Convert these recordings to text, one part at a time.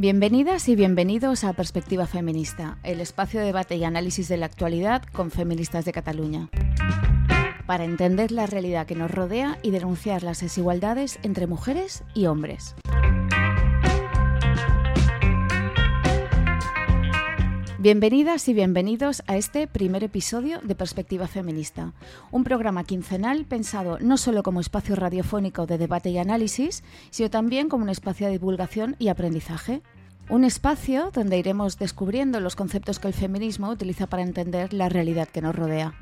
Bienvenidas y bienvenidos a Perspectiva Feminista, el espacio de debate y análisis de la actualidad con feministas de Cataluña. Para entender la realidad que nos rodea y denunciar las desigualdades entre mujeres y hombres. Bienvenidas y bienvenidos a este primer episodio de Perspectiva Feminista, un programa quincenal pensado no solo como espacio radiofónico de debate y análisis, sino también como un espacio de divulgación y aprendizaje. Un espacio donde iremos descubriendo los conceptos que el feminismo utiliza para entender la realidad que nos rodea.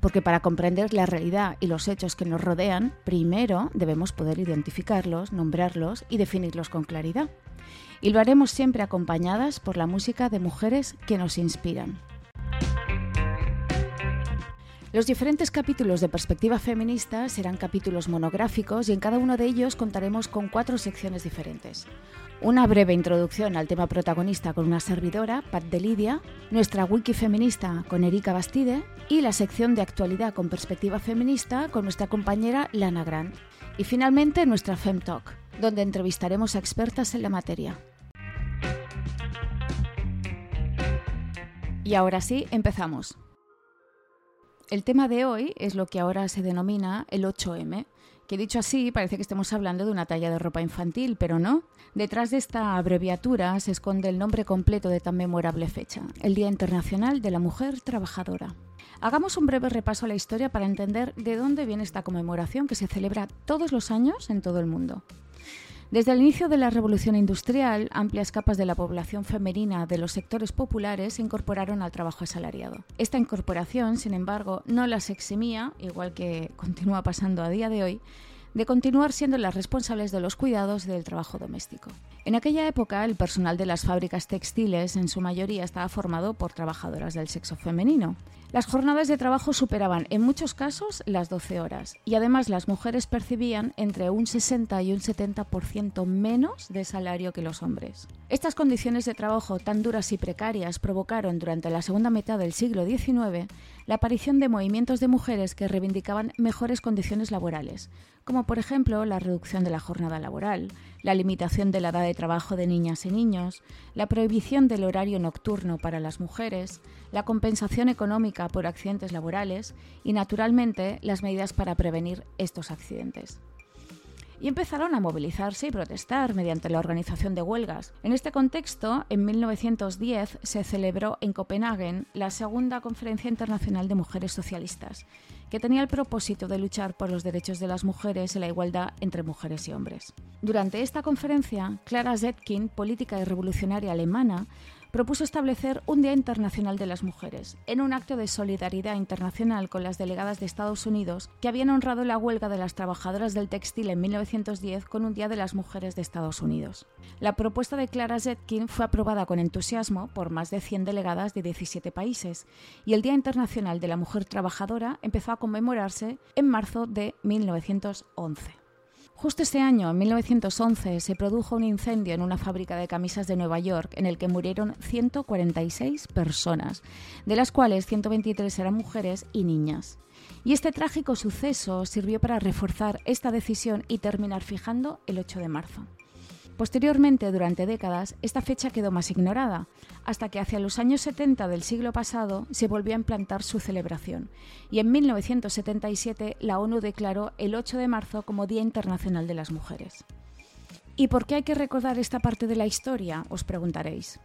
Porque para comprender la realidad y los hechos que nos rodean, primero debemos poder identificarlos, nombrarlos y definirlos con claridad y lo haremos siempre acompañadas por la música de mujeres que nos inspiran. Los diferentes capítulos de Perspectiva Feminista serán capítulos monográficos y en cada uno de ellos contaremos con cuatro secciones diferentes. Una breve introducción al tema protagonista con una servidora, Pat de Lidia, nuestra wiki feminista con Erika Bastide y la sección de actualidad con perspectiva feminista con nuestra compañera Lana Grant. Y finalmente nuestra FemTalk, donde entrevistaremos a expertas en la materia. Y ahora sí, empezamos. El tema de hoy es lo que ahora se denomina el 8M, que dicho así parece que estemos hablando de una talla de ropa infantil, pero no. Detrás de esta abreviatura se esconde el nombre completo de tan memorable fecha, el Día Internacional de la Mujer Trabajadora. Hagamos un breve repaso a la historia para entender de dónde viene esta conmemoración que se celebra todos los años en todo el mundo. Desde el inicio de la revolución industrial, amplias capas de la población femenina de los sectores populares se incorporaron al trabajo asalariado. Esta incorporación, sin embargo, no las eximía, igual que continúa pasando a día de hoy, de continuar siendo las responsables de los cuidados del trabajo doméstico. En aquella época, el personal de las fábricas textiles en su mayoría estaba formado por trabajadoras del sexo femenino. Las jornadas de trabajo superaban en muchos casos las 12 horas y además las mujeres percibían entre un 60 y un 70% menos de salario que los hombres. Estas condiciones de trabajo tan duras y precarias provocaron durante la segunda mitad del siglo XIX la aparición de movimientos de mujeres que reivindicaban mejores condiciones laborales, como por ejemplo la reducción de la jornada laboral, la limitación de la edad de trabajo de niñas y niños, la prohibición del horario nocturno para las mujeres, la compensación económica por accidentes laborales y, naturalmente, las medidas para prevenir estos accidentes y empezaron a movilizarse y protestar mediante la organización de huelgas. En este contexto, en 1910 se celebró en Copenhague la segunda Conferencia Internacional de Mujeres Socialistas, que tenía el propósito de luchar por los derechos de las mujeres y la igualdad entre mujeres y hombres. Durante esta conferencia, Clara Zetkin, política y revolucionaria alemana, propuso establecer un Día Internacional de las Mujeres, en un acto de solidaridad internacional con las delegadas de Estados Unidos que habían honrado la huelga de las trabajadoras del textil en 1910 con un Día de las Mujeres de Estados Unidos. La propuesta de Clara Zetkin fue aprobada con entusiasmo por más de 100 delegadas de 17 países y el Día Internacional de la Mujer Trabajadora empezó a conmemorarse en marzo de 1911. Justo este año, en 1911, se produjo un incendio en una fábrica de camisas de Nueva York en el que murieron 146 personas, de las cuales 123 eran mujeres y niñas. Y este trágico suceso sirvió para reforzar esta decisión y terminar fijando el 8 de marzo. Posteriormente, durante décadas, esta fecha quedó más ignorada, hasta que hacia los años 70 del siglo pasado se volvió a implantar su celebración, y en 1977 la ONU declaró el 8 de marzo como Día Internacional de las Mujeres. ¿Y por qué hay que recordar esta parte de la historia? Os preguntaréis.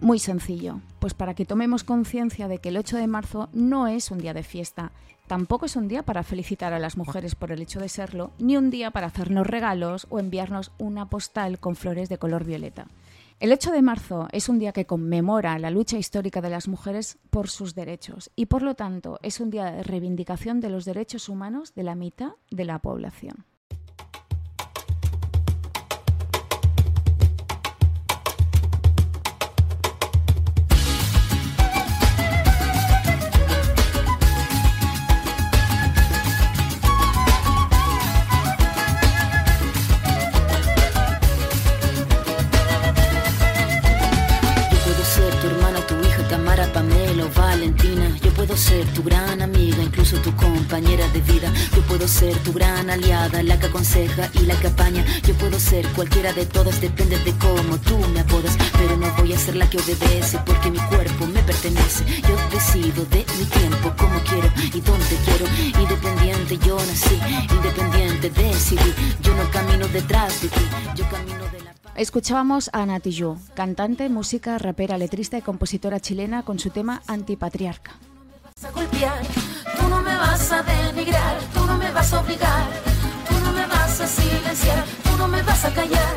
Muy sencillo, pues para que tomemos conciencia de que el 8 de marzo no es un día de fiesta, tampoco es un día para felicitar a las mujeres por el hecho de serlo, ni un día para hacernos regalos o enviarnos una postal con flores de color violeta. El 8 de marzo es un día que conmemora la lucha histórica de las mujeres por sus derechos y por lo tanto es un día de reivindicación de los derechos humanos de la mitad de la población. Puedo ser tu gran aliada, la que aconseja y la que apaña. Yo puedo ser cualquiera de todas, depende de cómo tú me apodas. Pero no voy a ser la que obedece porque mi cuerpo me pertenece. Yo decido de mi tiempo, como quiero y dónde quiero. Independiente yo nací, independiente decidí. Yo no camino detrás de ti, yo camino de la Escuchábamos a Ana Tijoux, cantante, música, rapera, letrista y compositora chilena con su tema Antipatriarca. Tú no me vas a golpear, tú no me vas a denigrar, no me vas a obligar, tú no me vas a silenciar, tú no me vas a callar.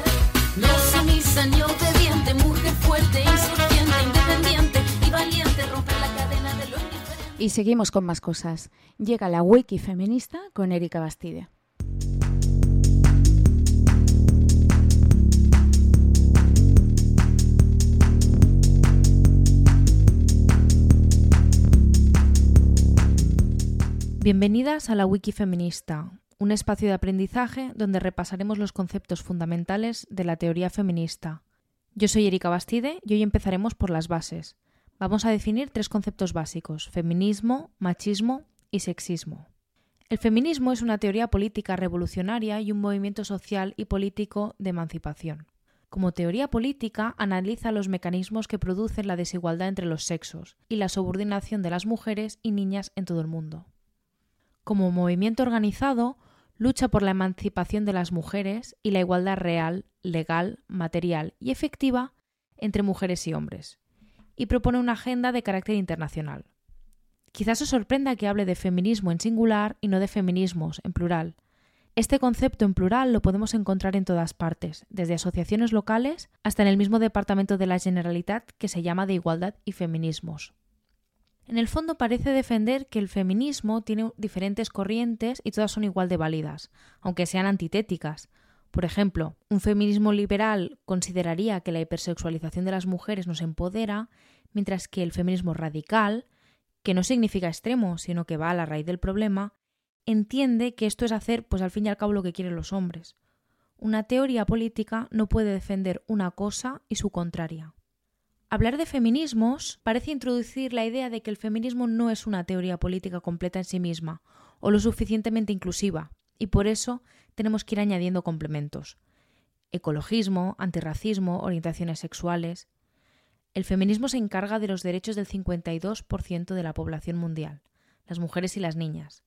No sumisa ni obediente, mujer fuerte, insurgente, independiente y valiente, romper la cadena de lo indiferente. Y seguimos con más cosas. Llega la Wiki feminista con Erika Bastide. Bienvenidas a la Wiki Feminista, un espacio de aprendizaje donde repasaremos los conceptos fundamentales de la teoría feminista. Yo soy Erika Bastide y hoy empezaremos por las bases. Vamos a definir tres conceptos básicos, feminismo, machismo y sexismo. El feminismo es una teoría política revolucionaria y un movimiento social y político de emancipación. Como teoría política, analiza los mecanismos que producen la desigualdad entre los sexos y la subordinación de las mujeres y niñas en todo el mundo como movimiento organizado, lucha por la emancipación de las mujeres y la igualdad real, legal, material y efectiva entre mujeres y hombres, y propone una agenda de carácter internacional. Quizás os sorprenda que hable de feminismo en singular y no de feminismos en plural. Este concepto en plural lo podemos encontrar en todas partes, desde asociaciones locales hasta en el mismo departamento de la Generalitat que se llama de Igualdad y Feminismos. En el fondo parece defender que el feminismo tiene diferentes corrientes y todas son igual de válidas, aunque sean antitéticas. Por ejemplo, un feminismo liberal consideraría que la hipersexualización de las mujeres nos empodera, mientras que el feminismo radical, que no significa extremo, sino que va a la raíz del problema, entiende que esto es hacer, pues al fin y al cabo, lo que quieren los hombres. Una teoría política no puede defender una cosa y su contraria. Hablar de feminismos parece introducir la idea de que el feminismo no es una teoría política completa en sí misma o lo suficientemente inclusiva, y por eso tenemos que ir añadiendo complementos. Ecologismo, antirracismo, orientaciones sexuales. El feminismo se encarga de los derechos del 52% de la población mundial, las mujeres y las niñas.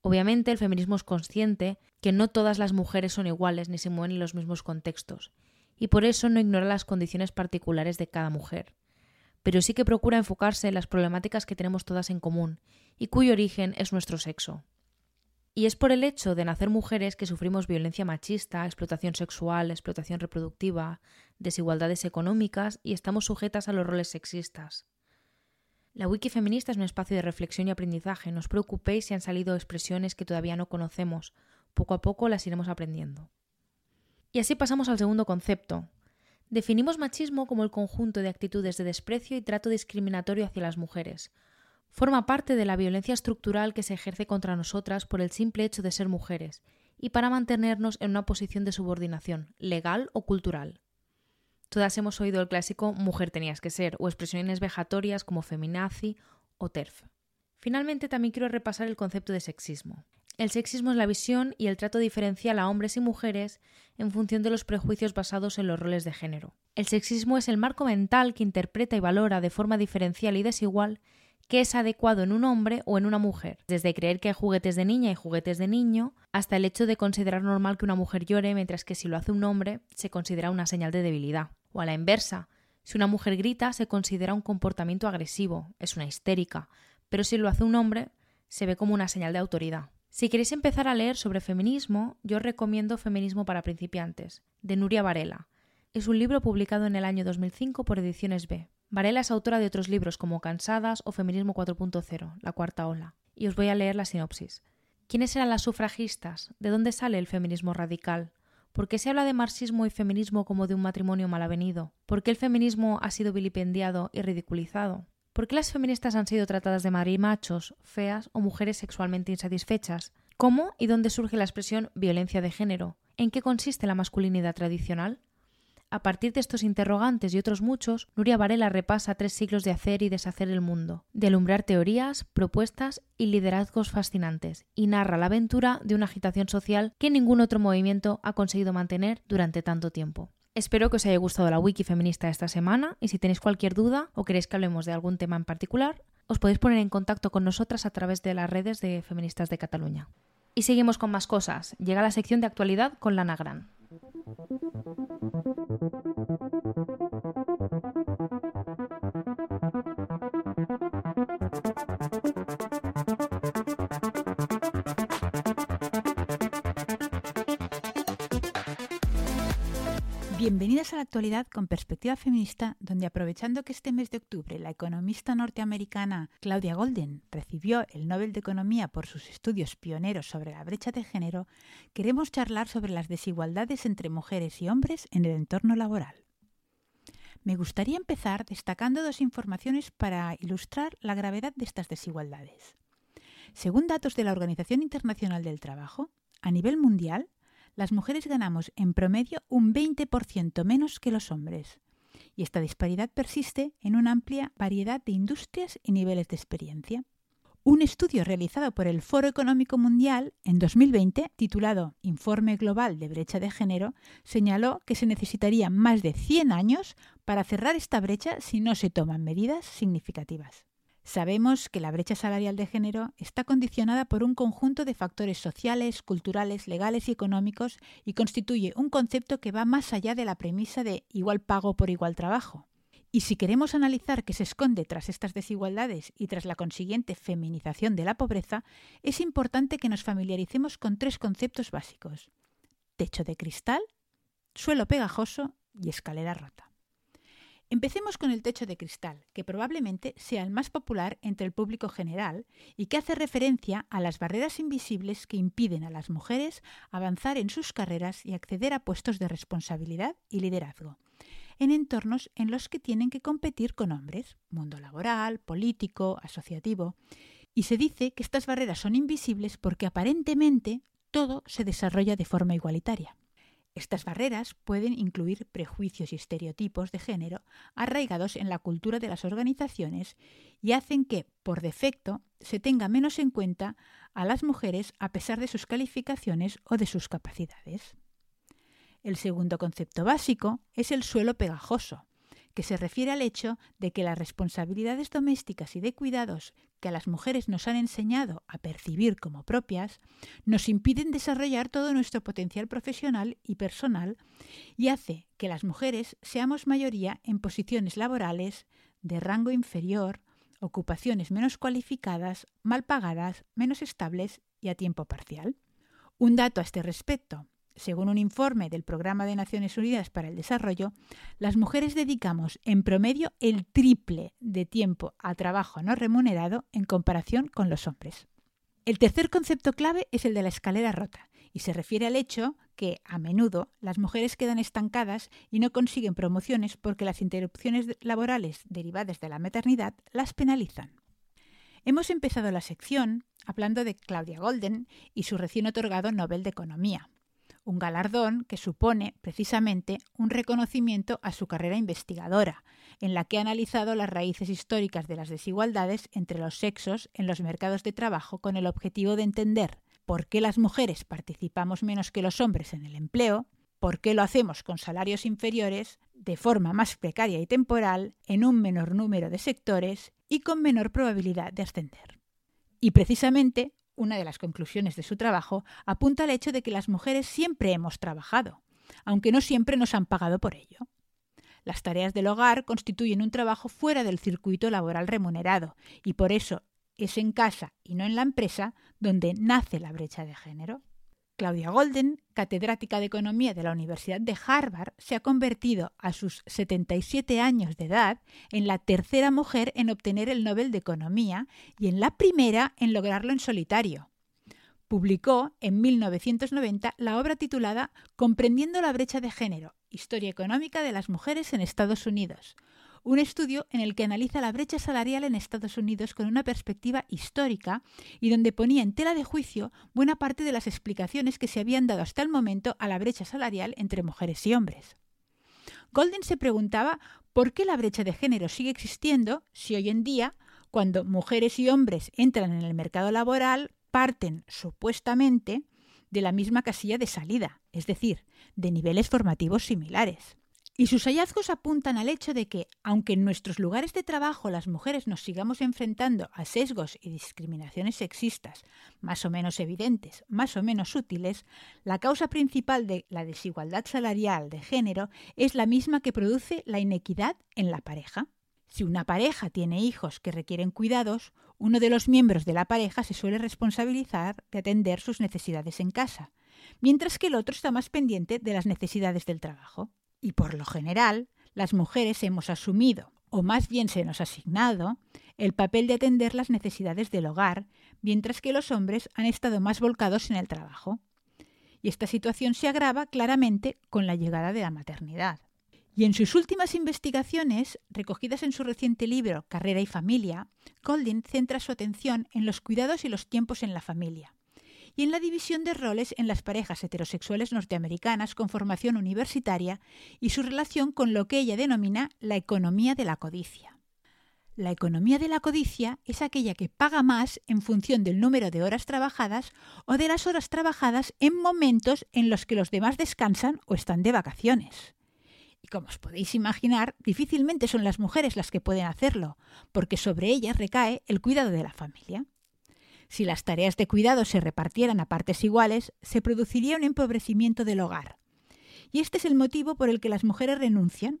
Obviamente el feminismo es consciente que no todas las mujeres son iguales ni se mueven en los mismos contextos, y por eso no ignora las condiciones particulares de cada mujer, pero sí que procura enfocarse en las problemáticas que tenemos todas en común y cuyo origen es nuestro sexo. Y es por el hecho de nacer mujeres que sufrimos violencia machista, explotación sexual, explotación reproductiva, desigualdades económicas y estamos sujetas a los roles sexistas. La wiki feminista es un espacio de reflexión y aprendizaje. No os preocupéis si han salido expresiones que todavía no conocemos. Poco a poco las iremos aprendiendo. Y así pasamos al segundo concepto. Definimos machismo como el conjunto de actitudes de desprecio y trato discriminatorio hacia las mujeres. Forma parte de la violencia estructural que se ejerce contra nosotras por el simple hecho de ser mujeres y para mantenernos en una posición de subordinación, legal o cultural. Todas hemos oído el clásico mujer tenías que ser o expresiones vejatorias como feminazi o terf. Finalmente también quiero repasar el concepto de sexismo. El sexismo es la visión y el trato diferencial a hombres y mujeres en función de los prejuicios basados en los roles de género. El sexismo es el marco mental que interpreta y valora de forma diferencial y desigual qué es adecuado en un hombre o en una mujer, desde creer que hay juguetes de niña y juguetes de niño, hasta el hecho de considerar normal que una mujer llore, mientras que si lo hace un hombre se considera una señal de debilidad. O a la inversa, si una mujer grita se considera un comportamiento agresivo, es una histérica, pero si lo hace un hombre se ve como una señal de autoridad. Si queréis empezar a leer sobre feminismo, yo os recomiendo Feminismo para principiantes, de Nuria Varela. Es un libro publicado en el año 2005 por Ediciones B. Varela es autora de otros libros como Cansadas o Feminismo 4.0, La Cuarta Ola. Y os voy a leer la sinopsis. ¿Quiénes eran las sufragistas? ¿De dónde sale el feminismo radical? ¿Por qué se habla de marxismo y feminismo como de un matrimonio malavenido? ¿Por qué el feminismo ha sido vilipendiado y ridiculizado? ¿Por qué las feministas han sido tratadas de marimachos, feas o mujeres sexualmente insatisfechas? ¿Cómo y dónde surge la expresión violencia de género? ¿En qué consiste la masculinidad tradicional? A partir de estos interrogantes y otros muchos, Nuria Varela repasa tres siglos de hacer y deshacer el mundo, de alumbrar teorías, propuestas y liderazgos fascinantes, y narra la aventura de una agitación social que ningún otro movimiento ha conseguido mantener durante tanto tiempo. Espero que os haya gustado la wiki feminista esta semana y si tenéis cualquier duda o queréis que hablemos de algún tema en particular, os podéis poner en contacto con nosotras a través de las redes de Feministas de Cataluña. Y seguimos con más cosas. Llega la sección de actualidad con Lana Gran. Bienvenidas a la actualidad con perspectiva feminista, donde aprovechando que este mes de octubre la economista norteamericana Claudia Golden recibió el Nobel de Economía por sus estudios pioneros sobre la brecha de género, queremos charlar sobre las desigualdades entre mujeres y hombres en el entorno laboral. Me gustaría empezar destacando dos informaciones para ilustrar la gravedad de estas desigualdades. Según datos de la Organización Internacional del Trabajo, a nivel mundial, las mujeres ganamos en promedio un 20% menos que los hombres. Y esta disparidad persiste en una amplia variedad de industrias y niveles de experiencia. Un estudio realizado por el Foro Económico Mundial en 2020, titulado Informe Global de Brecha de Género, señaló que se necesitaría más de 100 años para cerrar esta brecha si no se toman medidas significativas. Sabemos que la brecha salarial de género está condicionada por un conjunto de factores sociales, culturales, legales y económicos y constituye un concepto que va más allá de la premisa de igual pago por igual trabajo. Y si queremos analizar qué se esconde tras estas desigualdades y tras la consiguiente feminización de la pobreza, es importante que nos familiaricemos con tres conceptos básicos. Techo de cristal, suelo pegajoso y escalera rota. Empecemos con el techo de cristal, que probablemente sea el más popular entre el público general y que hace referencia a las barreras invisibles que impiden a las mujeres avanzar en sus carreras y acceder a puestos de responsabilidad y liderazgo, en entornos en los que tienen que competir con hombres, mundo laboral, político, asociativo. Y se dice que estas barreras son invisibles porque aparentemente todo se desarrolla de forma igualitaria. Estas barreras pueden incluir prejuicios y estereotipos de género arraigados en la cultura de las organizaciones y hacen que, por defecto, se tenga menos en cuenta a las mujeres a pesar de sus calificaciones o de sus capacidades. El segundo concepto básico es el suelo pegajoso, que se refiere al hecho de que las responsabilidades domésticas y de cuidados que a las mujeres nos han enseñado a percibir como propias, nos impiden desarrollar todo nuestro potencial profesional y personal y hace que las mujeres seamos mayoría en posiciones laborales de rango inferior, ocupaciones menos cualificadas, mal pagadas, menos estables y a tiempo parcial. Un dato a este respecto. Según un informe del Programa de Naciones Unidas para el Desarrollo, las mujeres dedicamos en promedio el triple de tiempo a trabajo no remunerado en comparación con los hombres. El tercer concepto clave es el de la escalera rota y se refiere al hecho que, a menudo, las mujeres quedan estancadas y no consiguen promociones porque las interrupciones laborales derivadas de la maternidad las penalizan. Hemos empezado la sección hablando de Claudia Golden y su recién otorgado Nobel de Economía un galardón que supone precisamente un reconocimiento a su carrera investigadora, en la que ha analizado las raíces históricas de las desigualdades entre los sexos en los mercados de trabajo con el objetivo de entender por qué las mujeres participamos menos que los hombres en el empleo, por qué lo hacemos con salarios inferiores, de forma más precaria y temporal, en un menor número de sectores y con menor probabilidad de ascender. Y precisamente una de las conclusiones de su trabajo apunta al hecho de que las mujeres siempre hemos trabajado, aunque no siempre nos han pagado por ello. Las tareas del hogar constituyen un trabajo fuera del circuito laboral remunerado y por eso es en casa y no en la empresa donde nace la brecha de género. Claudia Golden, catedrática de Economía de la Universidad de Harvard, se ha convertido a sus 77 años de edad en la tercera mujer en obtener el Nobel de Economía y en la primera en lograrlo en solitario. Publicó en 1990 la obra titulada Comprendiendo la brecha de género, Historia económica de las mujeres en Estados Unidos, un estudio en el que analiza la brecha salarial en Estados Unidos con una perspectiva histórica y donde ponía en tela de juicio buena parte de las explicaciones que se habían dado hasta el momento a la brecha salarial entre mujeres y hombres. Golden se preguntaba por qué la brecha de género sigue existiendo si hoy en día, cuando mujeres y hombres entran en el mercado laboral, parten supuestamente de la misma casilla de salida, es decir, de niveles formativos similares. Y sus hallazgos apuntan al hecho de que, aunque en nuestros lugares de trabajo las mujeres nos sigamos enfrentando a sesgos y discriminaciones sexistas más o menos evidentes, más o menos útiles, la causa principal de la desigualdad salarial de género es la misma que produce la inequidad en la pareja. Si una pareja tiene hijos que requieren cuidados, uno de los miembros de la pareja se suele responsabilizar de atender sus necesidades en casa, mientras que el otro está más pendiente de las necesidades del trabajo. Y por lo general, las mujeres hemos asumido, o más bien se nos ha asignado, el papel de atender las necesidades del hogar, mientras que los hombres han estado más volcados en el trabajo. Y esta situación se agrava claramente con la llegada de la maternidad. Y en sus últimas investigaciones, recogidas en su reciente libro Carrera y Familia, Goldin centra su atención en los cuidados y los tiempos en la familia y en la división de roles en las parejas heterosexuales norteamericanas con formación universitaria y su relación con lo que ella denomina la economía de la codicia. La economía de la codicia es aquella que paga más en función del número de horas trabajadas o de las horas trabajadas en momentos en los que los demás descansan o están de vacaciones. Y como os podéis imaginar, difícilmente son las mujeres las que pueden hacerlo, porque sobre ellas recae el cuidado de la familia. Si las tareas de cuidado se repartieran a partes iguales, se produciría un empobrecimiento del hogar. Y este es el motivo por el que las mujeres renuncian.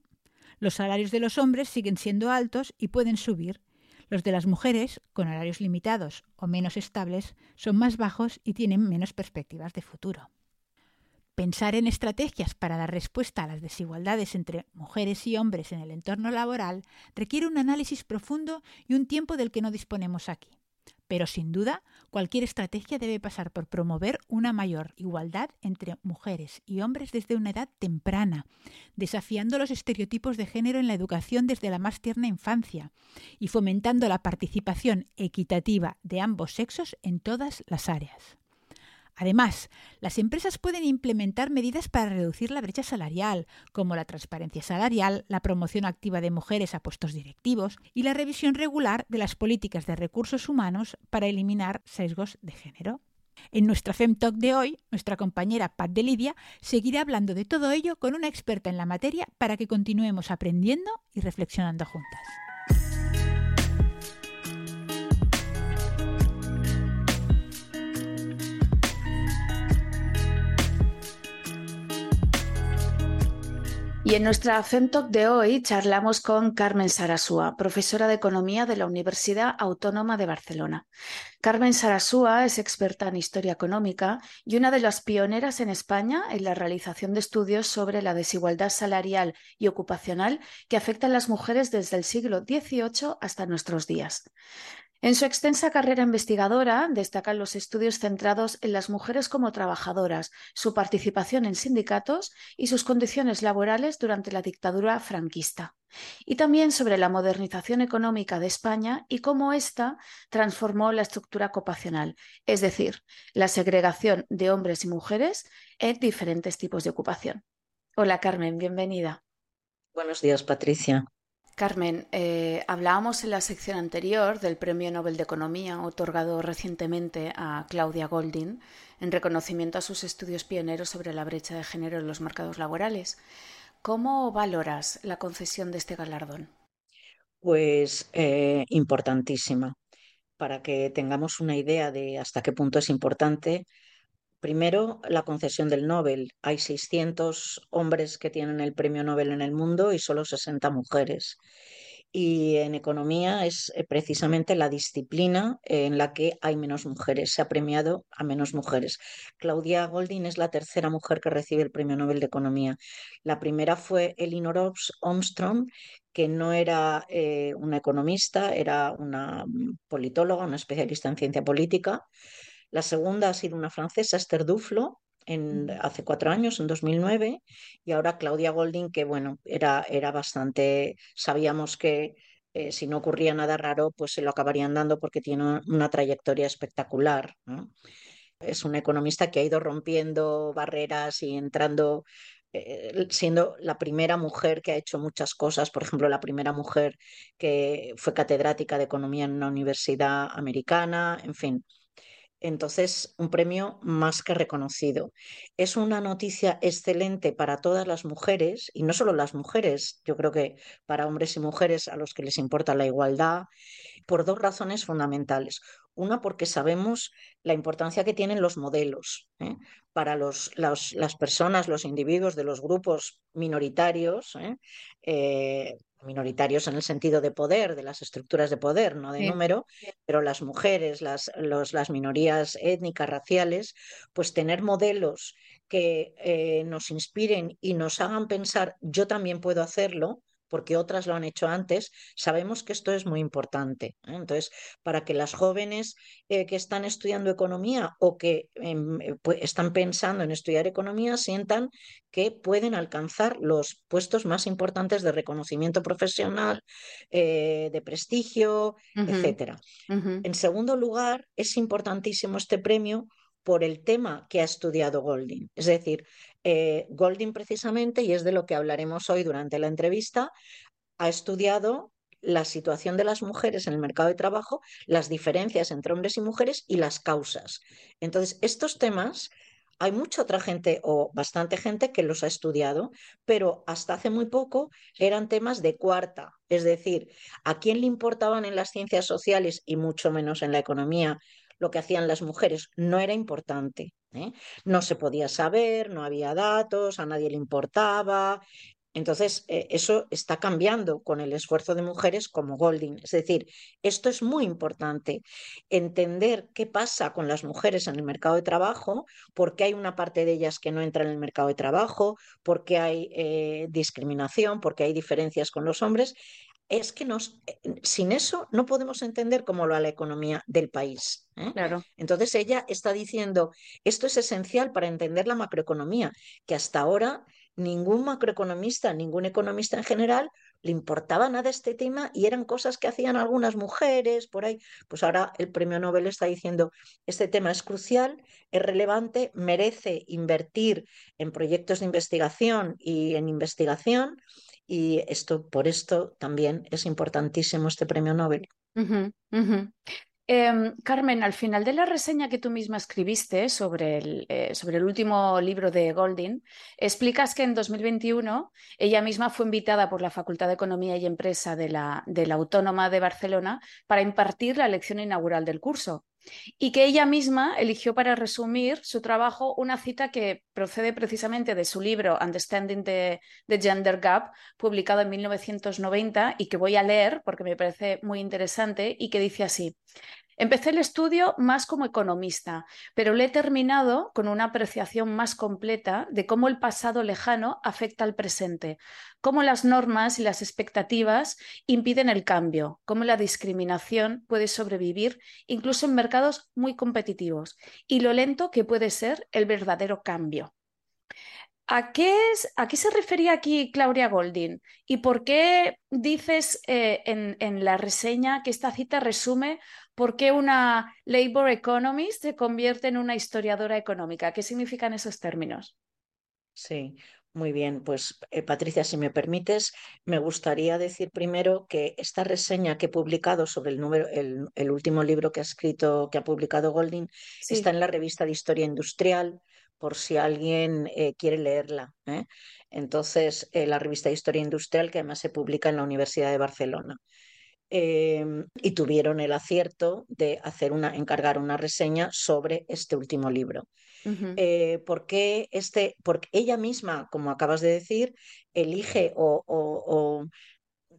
Los salarios de los hombres siguen siendo altos y pueden subir. Los de las mujeres, con horarios limitados o menos estables, son más bajos y tienen menos perspectivas de futuro. Pensar en estrategias para dar respuesta a las desigualdades entre mujeres y hombres en el entorno laboral requiere un análisis profundo y un tiempo del que no disponemos aquí. Pero sin duda, cualquier estrategia debe pasar por promover una mayor igualdad entre mujeres y hombres desde una edad temprana, desafiando los estereotipos de género en la educación desde la más tierna infancia y fomentando la participación equitativa de ambos sexos en todas las áreas. Además, las empresas pueden implementar medidas para reducir la brecha salarial, como la transparencia salarial, la promoción activa de mujeres a puestos directivos y la revisión regular de las políticas de recursos humanos para eliminar sesgos de género. En nuestra FemTalk de hoy, nuestra compañera Pat de Lidia seguirá hablando de todo ello con una experta en la materia para que continuemos aprendiendo y reflexionando juntas. Y en nuestra FemTalk de hoy charlamos con Carmen Sarasúa, profesora de Economía de la Universidad Autónoma de Barcelona. Carmen Sarasúa es experta en historia económica y una de las pioneras en España en la realización de estudios sobre la desigualdad salarial y ocupacional que afecta a las mujeres desde el siglo XVIII hasta nuestros días. En su extensa carrera investigadora destacan los estudios centrados en las mujeres como trabajadoras, su participación en sindicatos y sus condiciones laborales durante la dictadura franquista, y también sobre la modernización económica de España y cómo ésta transformó la estructura ocupacional, es decir, la segregación de hombres y mujeres en diferentes tipos de ocupación. Hola Carmen, bienvenida. Buenos días, Patricia. Carmen, eh, hablábamos en la sección anterior del Premio Nobel de Economía otorgado recientemente a Claudia Goldin en reconocimiento a sus estudios pioneros sobre la brecha de género en los mercados laborales. ¿Cómo valoras la concesión de este galardón? Pues eh, importantísima. Para que tengamos una idea de hasta qué punto es importante, Primero, la concesión del Nobel. Hay 600 hombres que tienen el premio Nobel en el mundo y solo 60 mujeres. Y en economía es eh, precisamente la disciplina en la que hay menos mujeres. Se ha premiado a menos mujeres. Claudia Goldin es la tercera mujer que recibe el premio Nobel de Economía. La primera fue Elinor Armstrong, que no era eh, una economista, era una mm, politóloga, una especialista en ciencia política la segunda ha sido una francesa, Esther Duflo, en, hace cuatro años, en 2009, y ahora Claudia Golding, que bueno, era, era bastante, sabíamos que eh, si no ocurría nada raro, pues se lo acabarían dando porque tiene una trayectoria espectacular. Es una economista que ha ido rompiendo barreras y entrando eh, siendo la primera mujer que ha hecho muchas cosas, por ejemplo, la primera mujer que fue catedrática de economía en una universidad americana, en fin. Entonces, un premio más que reconocido. Es una noticia excelente para todas las mujeres, y no solo las mujeres, yo creo que para hombres y mujeres a los que les importa la igualdad, por dos razones fundamentales. Una, porque sabemos la importancia que tienen los modelos ¿eh? para los, las personas, los individuos de los grupos minoritarios, ¿eh? Eh, minoritarios en el sentido de poder, de las estructuras de poder, no de número, pero las mujeres, las, las minorías étnicas, raciales, pues tener modelos que nos inspiren y nos hagan pensar, yo también puedo hacerlo, porque otras lo han hecho antes, sabemos que esto es muy importante. ¿eh? Entonces, para que las jóvenes eh, que están estudiando economía o que em, eh, están pensando en estudiar economía sientan que pueden alcanzar los puestos más importantes de reconocimiento profesional, de prestigio, etcétera. En segundo lugar, es importantísimo este premio por el tema que ha estudiado Golding. Es decir, eh, Golding precisamente, y es de lo que hablaremos hoy durante la entrevista, ha estudiado la situación de las mujeres en el mercado de trabajo, las diferencias entre hombres y mujeres y las causas. Entonces, estos temas hay mucha otra gente o bastante gente que los ha estudiado, pero hasta hace muy poco eran temas de cuarta, es decir, a quién le importaban en las ciencias sociales y mucho menos en la economía lo que hacían las mujeres no era importante. ¿eh? No se podía saber, no había datos, a nadie le importaba. Entonces, eh, eso está cambiando con el esfuerzo de mujeres como Golding. Es decir, esto es muy importante, entender qué pasa con las mujeres en el mercado de trabajo, por qué hay una parte de ellas que no entra en el mercado de trabajo, por qué hay eh, discriminación, por qué hay diferencias con los hombres es que nos, eh, sin eso no podemos entender cómo lo va la economía del país. ¿eh? Claro. Entonces ella está diciendo, esto es esencial para entender la macroeconomía, que hasta ahora ningún macroeconomista, ningún economista en general le importaba nada este tema y eran cosas que hacían algunas mujeres por ahí. Pues ahora el premio Nobel está diciendo, este tema es crucial, es relevante, merece invertir en proyectos de investigación y en investigación y esto, por esto también es importantísimo este premio Nobel. Em, Carmen, al final de la reseña que tú misma escribiste sobre el, eh, sobre el último libro de Golding, explicas que en 2021 ella misma fue invitada por la Facultad de Economía y Empresa de la, de la Autónoma de Barcelona para impartir la lección inaugural del curso y que ella misma eligió para resumir su trabajo una cita que procede precisamente de su libro Understanding the, Gender Gap, publicado en 1990 y que voy a leer porque me parece muy interesante y que dice así. Empecé el estudio más como economista, pero lo he terminado con una apreciación más completa de cómo el pasado lejano afecta al presente, cómo las normas y las expectativas impiden el cambio, cómo la discriminación puede sobrevivir incluso en mercados muy competitivos y lo lento que puede ser el verdadero cambio. ¿A qué, se refería aquí Claudia Golding? ¿Y por qué dices eh, en, la reseña que esta cita resume por qué una labor economist se convierte en una historiadora económica? ¿Qué significan esos términos? Sí, muy bien. Pues eh, Patricia, si me permites, me gustaría decir primero que esta reseña que he publicado sobre el, número, el, último libro que ha escrito, que ha publicado Golding, está en la revista de Historia Industrial por si alguien eh, quiere leerla. ¿eh? Entonces, la revista Historia Industrial, que además se publica en la Universidad de Barcelona. Em, y tuvieron el acierto de hacer una, encargar una reseña sobre este último libro. porque, este, porque ella misma, como acabas de decir, elige o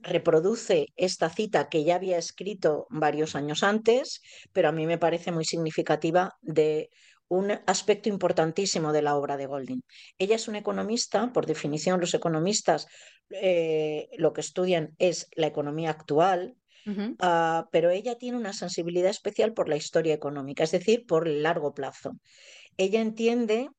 reproduce esta cita que ya había escrito varios años antes, pero a mí me parece muy significativa de un aspecto importantísimo de la obra de Golding. Ella es una economista, por definición los economistas eh, lo que estudian es la economía actual, ah, pero ella tiene una sensibilidad especial por la historia económica, es decir, por el largo plazo. Ella entiende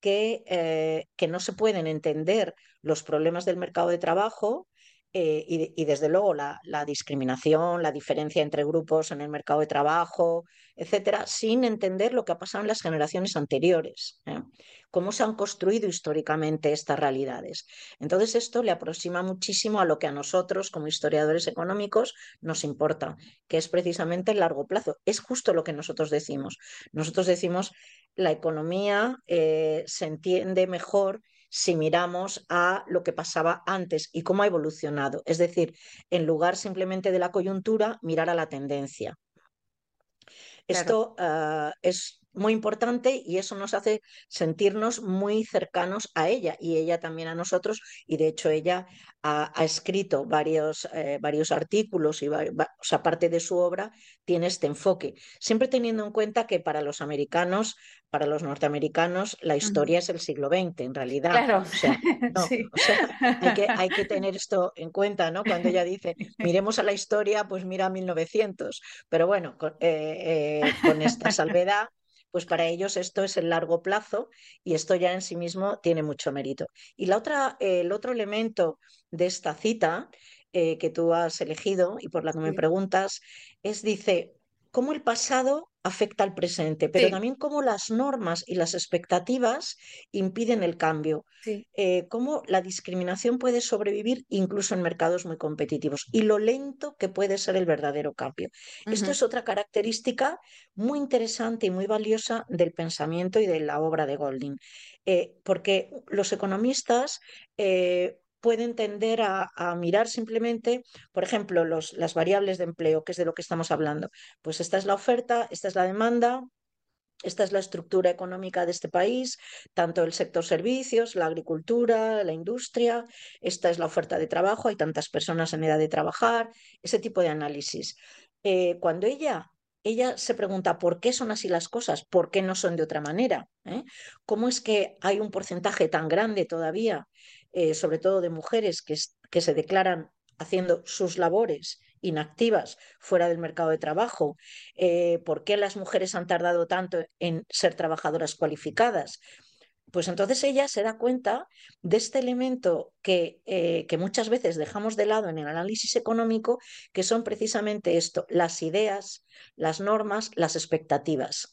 que, eh, que no se pueden entender los problemas del mercado de trabajo eh, y, desde luego la, discriminación, la diferencia entre grupos en el mercado de trabajo, etcétera, sin entender lo que ha pasado en las generaciones anteriores, ¿eh? cómo se han construido históricamente estas realidades. Entonces, esto le aproxima muchísimo a lo que a nosotros, como historiadores económicos, nos importa, que es precisamente el largo plazo. Es justo lo que nosotros decimos. Nosotros decimos la economía eh, se entiende mejor si miramos a lo que pasaba antes y cómo ha evolucionado. Es decir, en lugar simplemente de la coyuntura, mirar a la tendencia. Esto ah, es muy importante y eso nos hace sentirnos muy cercanos a ella y ella también a nosotros y de hecho ella ha, escrito varios, eh, varios artículos y o sea, parte de su obra tiene este enfoque, siempre teniendo en cuenta que para los americanos, para los norteamericanos, la historia es el siglo XX en realidad. Claro. hay, que, hay que tener esto en cuenta, ¿no? Cuando ella dice, miremos a la historia, pues mira 1900, pero bueno, con, eh, eh, con esta salvedad pues para ellos esto es el largo plazo y esto ya en sí mismo tiene mucho mérito. Y la otra, el otro elemento de esta cita eh, que tú has elegido y por la que me preguntas es, dice, cómo el pasado afecta al presente, pero también cómo las normas y las expectativas impiden el cambio, eh, cómo la discriminación puede sobrevivir incluso en mercados muy competitivos y lo lento que puede ser el verdadero cambio. Esto es otra característica muy interesante y muy valiosa del pensamiento y de la obra de Golding, eh, porque los economistas eh, pueden tender a, mirar simplemente, por ejemplo, los, las variables de empleo, que es de lo que estamos hablando. Pues esta es la oferta, esta es la demanda, esta es la estructura económica de este país, tanto el sector servicios, la agricultura, la industria, esta es la oferta de trabajo, hay tantas personas en edad de trabajar, ese tipo de análisis. Eh, cuando ella, ella se pregunta por qué son así las cosas, por qué no son de otra manera, ¿eh? cómo es que hay un porcentaje tan grande todavía eh, sobre todo de mujeres que, se declaran haciendo sus labores inactivas fuera del mercado de trabajo, eh, por qué las mujeres han tardado tanto en ser trabajadoras cualificadas. Pues entonces ella se da cuenta de este elemento que, eh, que, muchas veces dejamos de lado en el análisis económico, que son precisamente esto, las ideas, las normas, las expectativas.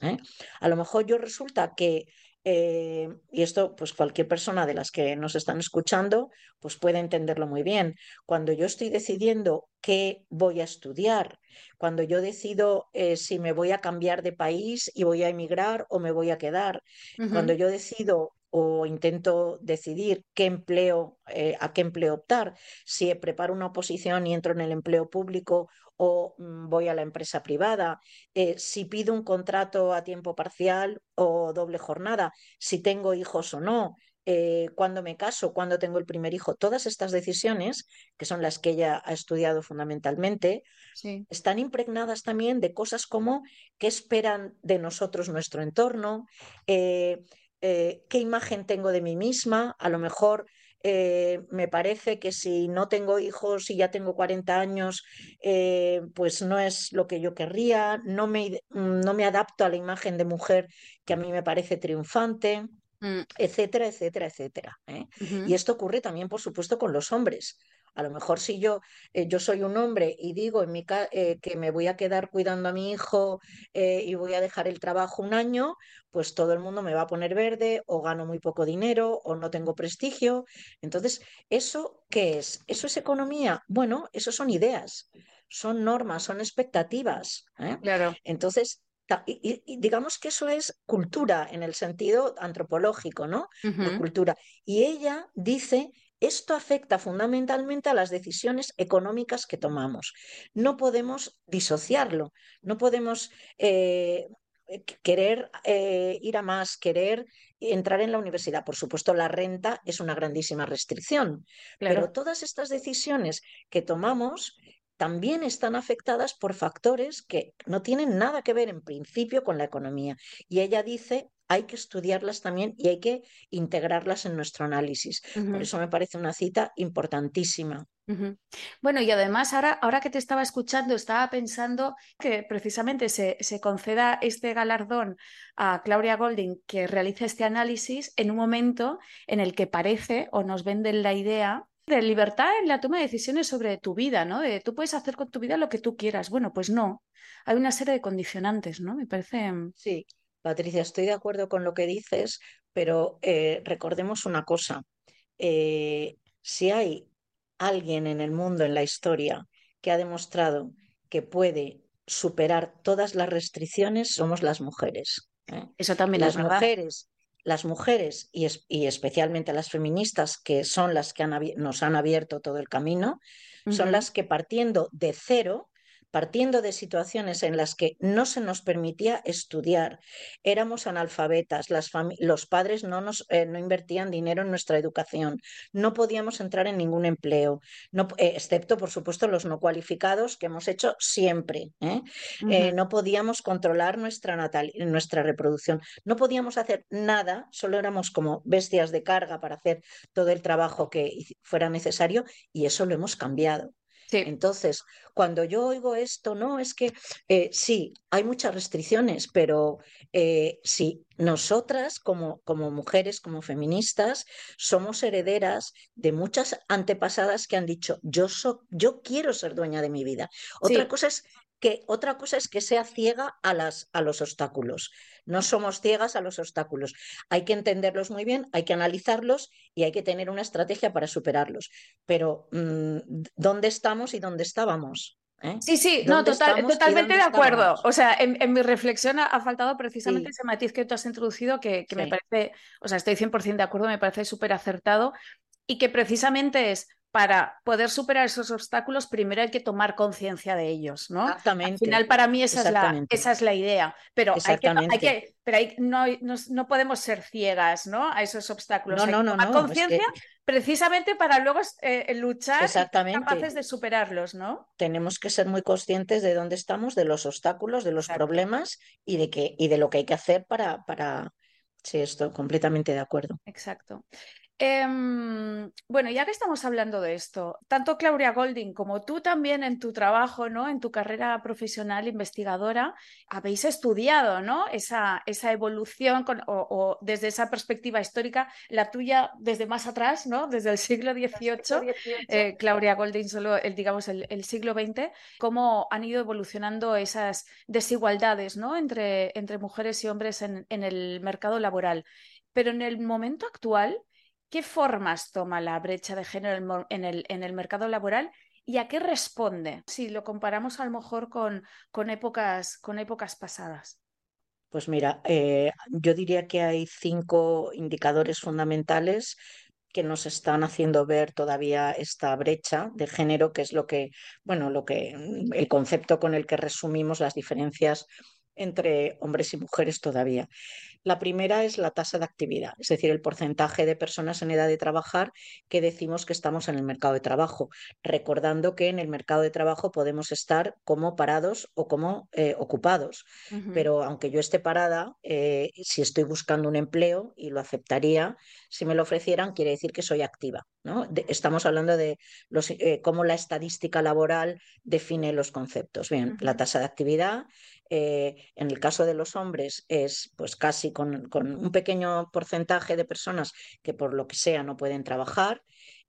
A lo mejor yo resulta que eh, y esto, pues cualquier persona de las que nos están escuchando, pues puede entenderlo muy bien. Cuando yo estoy decidiendo qué voy a estudiar, cuando yo decido eh, si me voy a cambiar de país y voy a emigrar o me voy a quedar, cuando yo decido o intento decidir qué empleo, eh, a qué empleo optar, si preparo una oposición y entro en el empleo público o mm, voy a la empresa privada, eh, si pido un contrato a tiempo parcial o doble jornada, si tengo hijos o no, eh, cuándo me caso, cuándo tengo el primer hijo, todas estas decisiones, que son las que ella ha estudiado fundamentalmente, están impregnadas también de cosas como qué esperan de nosotros nuestro entorno, eh, qué imagen tengo de mí misma, a lo mejor eh, me parece que si no tengo hijos y ya tengo 40 años, eh, pues no es lo que yo querría, no me, no me adapto a la imagen de mujer que a mí me parece triunfante mm. etcétera, etcétera, etcétera. ¿eh? Y esto ocurre también, por supuesto, con los hombres. A lo mejor si yo, eh, yo soy un hombre y digo en mi eh, que me voy a quedar cuidando a mi hijo eh, y voy a dejar el trabajo un año, pues todo el mundo me va a poner verde o gano muy poco dinero o no tengo prestigio. Entonces, ¿eso qué es? ¿Eso es economía? Bueno, eso son ideas, son normas, son expectativas. Claro. Entonces, y, digamos que eso es cultura en el sentido antropológico, ¿no? La cultura. Y ella dice esto afecta fundamentalmente a las decisiones económicas que tomamos. No podemos disociarlo, no podemos eh, querer eh, ir a más, querer entrar en la universidad. Por supuesto, la renta es una grandísima restricción, pero todas estas decisiones que tomamos también están afectadas por factores que no tienen nada que ver en principio con la economía. Y ella dice hay que estudiarlas también y hay que integrarlas en nuestro análisis. Por eso me parece una cita importantísima. Bueno, y además ahora, ahora que te estaba escuchando, estaba pensando que precisamente se, se, conceda este galardón a Claudia Golding que realiza este análisis en un momento en el que parece o nos venden la idea de libertad en la toma de decisiones sobre tu vida, ¿no? De tú puedes hacer con tu vida lo que tú quieras. Bueno, pues no. Hay una serie de condicionantes, ¿no? Me parece. Sí, Patricia, estoy de acuerdo con lo que dices, pero eh, recordemos una cosa. Eh, si hay alguien en el mundo, en la historia, que ha demostrado que puede superar todas las restricciones, somos las mujeres. ¿eh? Eso también las es mujeres las mujeres y, especialmente las feministas, que son las que nos han abierto todo el camino, son las que partiendo de cero partiendo de situaciones en las que no se nos permitía estudiar, éramos analfabetas, los padres no, nos, eh, no invertían dinero en nuestra educación, no podíamos entrar en ningún empleo, no, eh, excepto, por supuesto, los no cualificados que hemos hecho siempre. ¿eh? no podíamos controlar nuestra, natal, nuestra reproducción, no podíamos hacer nada, solo éramos como bestias de carga para hacer todo el trabajo que fuera necesario y eso lo hemos cambiado. Entonces, cuando yo oigo esto, no, es que eh, sí, hay muchas restricciones, pero eh, sí, nosotras como, como, mujeres, como feministas, somos herederas de muchas antepasadas que han dicho, yo, yo quiero ser dueña de mi vida. Otra cosa es que otra cosa es que sea ciega a, las, a los obstáculos. No somos ciegas a los obstáculos. Hay que entenderlos muy bien, hay que analizarlos y hay que tener una estrategia para superarlos. Pero, mm, ¿dónde estamos y dónde estábamos? ¿Eh? Sí, sí, no, totalmente de acuerdo. O sea, en, mi reflexión ha, faltado precisamente ese matiz que tú has introducido que, me parece, o sea, estoy 100% de acuerdo, me parece súper acertado y que precisamente es para poder superar esos obstáculos, primero hay que tomar conciencia de ellos, ¿no? Exactamente. Al final, para mí, esa, es la, esa es la idea. Pero, hay que, hay que, pero hay, no, no, podemos ser ciegas ¿no? a esos obstáculos. No, no, no. Tomar conciencia precisamente para luego eh, luchar y ser capaces de superarlos, ¿no? Tenemos que ser muy conscientes de dónde estamos, de los obstáculos, de los problemas y de, que, y de lo que hay que hacer para, para... Sí, estoy completamente de acuerdo. Exacto. Em, bueno, ya que estamos hablando de esto, tanto Claudia Golding como tú también en tu trabajo, ¿no? En tu carrera profesional investigadora, habéis estudiado, ¿no? Esa, esa evolución o, desde esa perspectiva histórica, la tuya desde más atrás, ¿no? Desde el siglo XVIII, eh, Claudia Golding solo, el, digamos, el, siglo XX, cómo han ido evolucionando esas desigualdades, ¿no? Entre, entre mujeres y hombres en, en el mercado laboral. Pero en el momento actual, ¿Qué formas toma la brecha de género en el, mercado laboral y a qué responde si lo comparamos a lo mejor con, con, épocas, con épocas pasadas? Pues mira, eh, yo diría que hay cinco indicadores fundamentales que nos están haciendo ver todavía esta brecha de género, que es lo que, bueno, lo que el concepto con el que resumimos las diferencias entre hombres y mujeres todavía. La primera es la tasa de actividad, es decir, el porcentaje de personas en edad de trabajar que decimos que estamos en el mercado de trabajo, recordando que en el mercado de trabajo podemos estar como parados o como eh, ocupados, pero aunque yo esté parada, eh, si estoy buscando un empleo y lo aceptaría, si me lo ofrecieran, quiere decir que soy activa. ¿no? estamos hablando de los, eh, cómo la estadística laboral define los conceptos. Bien, la tasa de actividad, en el caso de los hombres es pues casi con, un pequeño porcentaje de personas que por lo que sea no pueden trabajar,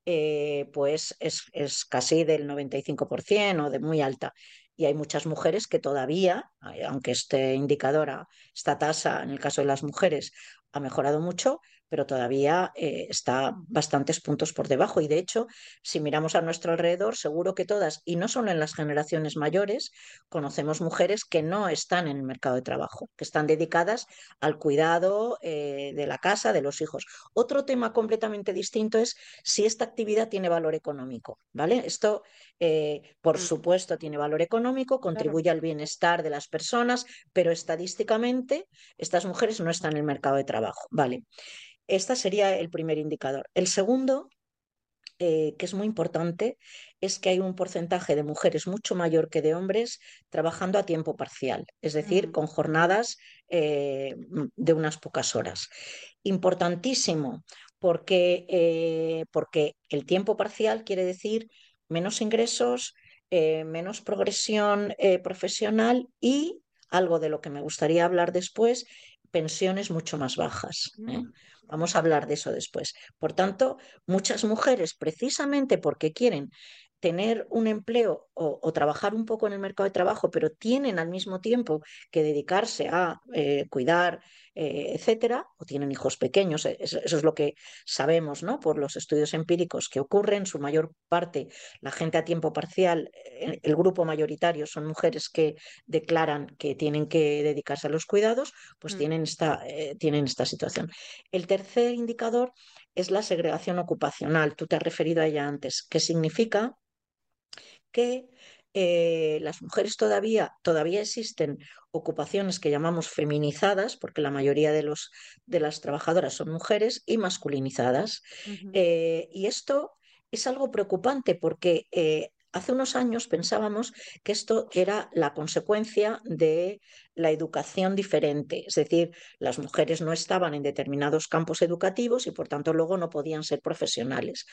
eh, pues es, es, casi del 95% o de muy alta. Y hay muchas mujeres que todavía, aunque este indicador, esta tasa en el caso de las mujeres ha mejorado mucho, pero todavía eh, está bastantes puntos por debajo. Y de hecho, si miramos a nuestro alrededor, seguro que todas, y no solo en las generaciones mayores, conocemos mujeres que no están en el mercado de trabajo, que están dedicadas al cuidado eh, de la casa, de los hijos. Otro tema completamente distinto es si esta actividad tiene valor económico. ¿vale? Esto, eh, por mm. supuesto, tiene valor económico, contribuye al bienestar de las personas, pero estadísticamente estas mujeres no están en el mercado de trabajo. ¿vale? Este sería el primer indicador. El segundo, eh, que es muy importante, es que hay un porcentaje de mujeres mucho mayor que de hombres trabajando a tiempo parcial, es decir, mm. con jornadas eh, de unas pocas horas. Importantísimo, porque, eh, porque el tiempo parcial quiere decir menos ingresos, menos progresión profesional y algo de lo que me gustaría hablar después, pensiones mucho más bajas. ¿eh? Mm. Vamos a hablar de eso después. Por tanto, muchas mujeres, precisamente porque quieren tener un empleo o, trabajar un poco en el mercado de trabajo, pero tienen al mismo tiempo que dedicarse a eh, cuidar, eh, etcétera, o tienen hijos pequeños, e, eso, es lo que sabemos ¿no? por los estudios empíricos que ocurren, su mayor parte, la gente a tiempo parcial, eh, el grupo mayoritario son mujeres que declaran que tienen que dedicarse a los cuidados, pues mm. tienen, esta, tienen esta situación. El tercer indicador es la segregación ocupacional. Tú te has referido a ella antes. ¿Qué significa? que eh, las mujeres todavía, todavía existen ocupaciones que llamamos feminizadas, porque la mayoría de, los, de las trabajadoras son mujeres, y masculinizadas. Eh, y esto es algo preocupante porque eh, Hace unos años pensábamos que esto era la consecuencia de la educación diferente, es decir, las mujeres no estaban en determinados campos educativos y por tanto luego no podían ser profesionales.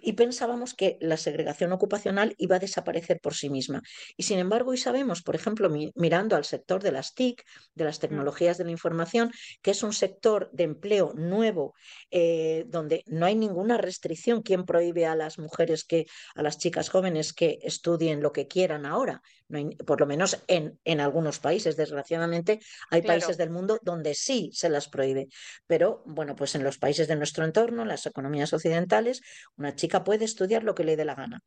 Y pensábamos que la segregación ocupacional iba a desaparecer por sí misma. Y sin embargo, hoy sabemos, por ejemplo, mirando al sector de las TIC, de las mm. tecnologías de la información, que es un sector de empleo nuevo, eh, donde no hay ninguna restricción. ¿Quién prohíbe a las mujeres que, a las chicas jóvenes que estudien lo que quieran ahora, por lo menos en, en, algunos países. Desgraciadamente hay países del mundo donde sí se las prohíbe, pero bueno, pues en los países de nuestro entorno, en las economías occidentales, una chica puede estudiar lo que le dé la gana.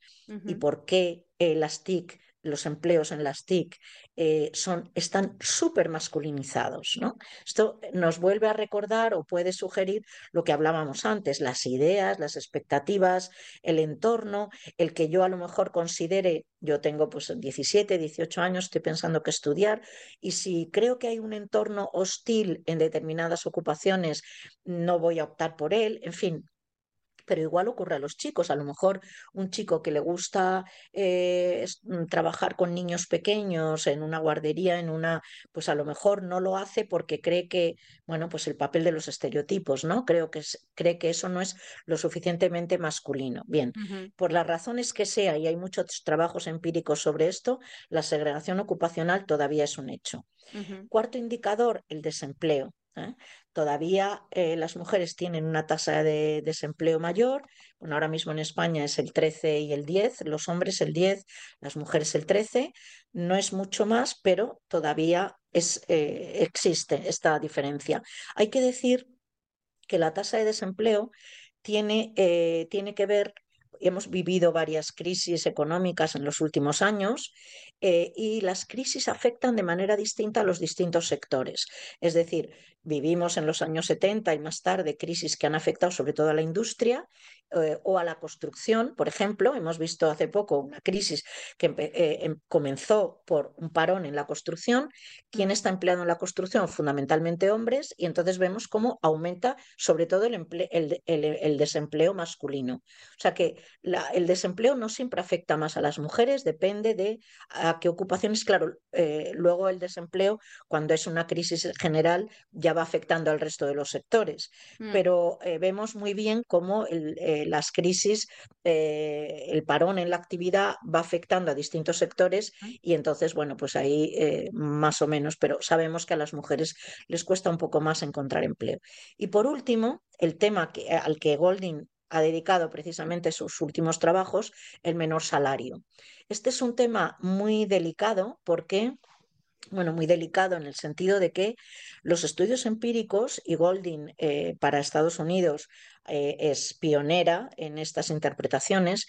¿Y por qué las TIC los empleos en las TIC eh, son, están súper masculinizados. ¿no? Esto nos vuelve a recordar o puede sugerir lo que hablábamos antes, las ideas, las expectativas, el entorno, el que yo a lo mejor considere, yo tengo pues 17, 18 años, estoy pensando que estudiar, y si creo que hay un entorno hostil en determinadas ocupaciones, no voy a optar por él, en fin, pero igual ocurre a los chicos. A lo mejor un chico que le gusta eh, mm, trabajar con niños pequeños en una guardería, en una, pues a lo mejor no lo hace porque cree que, bueno, pues el papel de los estereotipos, ¿no? Creo que cree que eso no es lo suficientemente masculino. Bien, por las razones que sea, y hay muchos trabajos empíricos sobre esto, la segregación ocupacional todavía es un hecho. Cuarto indicador, el desempleo. ¿Eh? Todavía eh, las mujeres tienen una tasa de desempleo mayor. Bueno, ahora mismo en España es el 13 y el 10, los hombres el 10, las mujeres el 13. No es mucho más, pero todavía eh, existe esta diferencia. Hay que decir que la tasa de desempleo tiene, que ver hemos vivido varias crisis económicas en los últimos años y las crisis afectan de manera distinta a los distintos sectores. Es decir, vivimos en los años 70 y más tarde crisis que han afectado sobre todo a la industria eh, o a la construcción, por ejemplo. Hemos visto hace poco una crisis que eh, em, comenzó por un parón en la construcción. ¿Quién está empleado en la construcción? Fundamentalmente hombres y entonces vemos cómo aumenta sobre todo el, desempleo masculino. O sea que el desempleo no siempre afecta más a las mujeres, depende de a qué ocupaciones. Claro, eh, luego el desempleo, cuando es una crisis general, ya va afectando al resto de los sectores. Mm. Pero vemos muy bien cómo el las crisis, eh, el parón en la actividad va afectando a distintos sectores y entonces, bueno, pues ahí eh, más o menos, pero sabemos que a las mujeres les cuesta un poco más encontrar empleo. Y por último, el tema que, al que Golding ha dedicado precisamente sus últimos trabajos, el menor salario. Este es un tema muy delicado porque bueno, muy delicado en el sentido de que los estudios empíricos, y Golding eh, para Estados Unidos eh, es pionera en estas interpretaciones,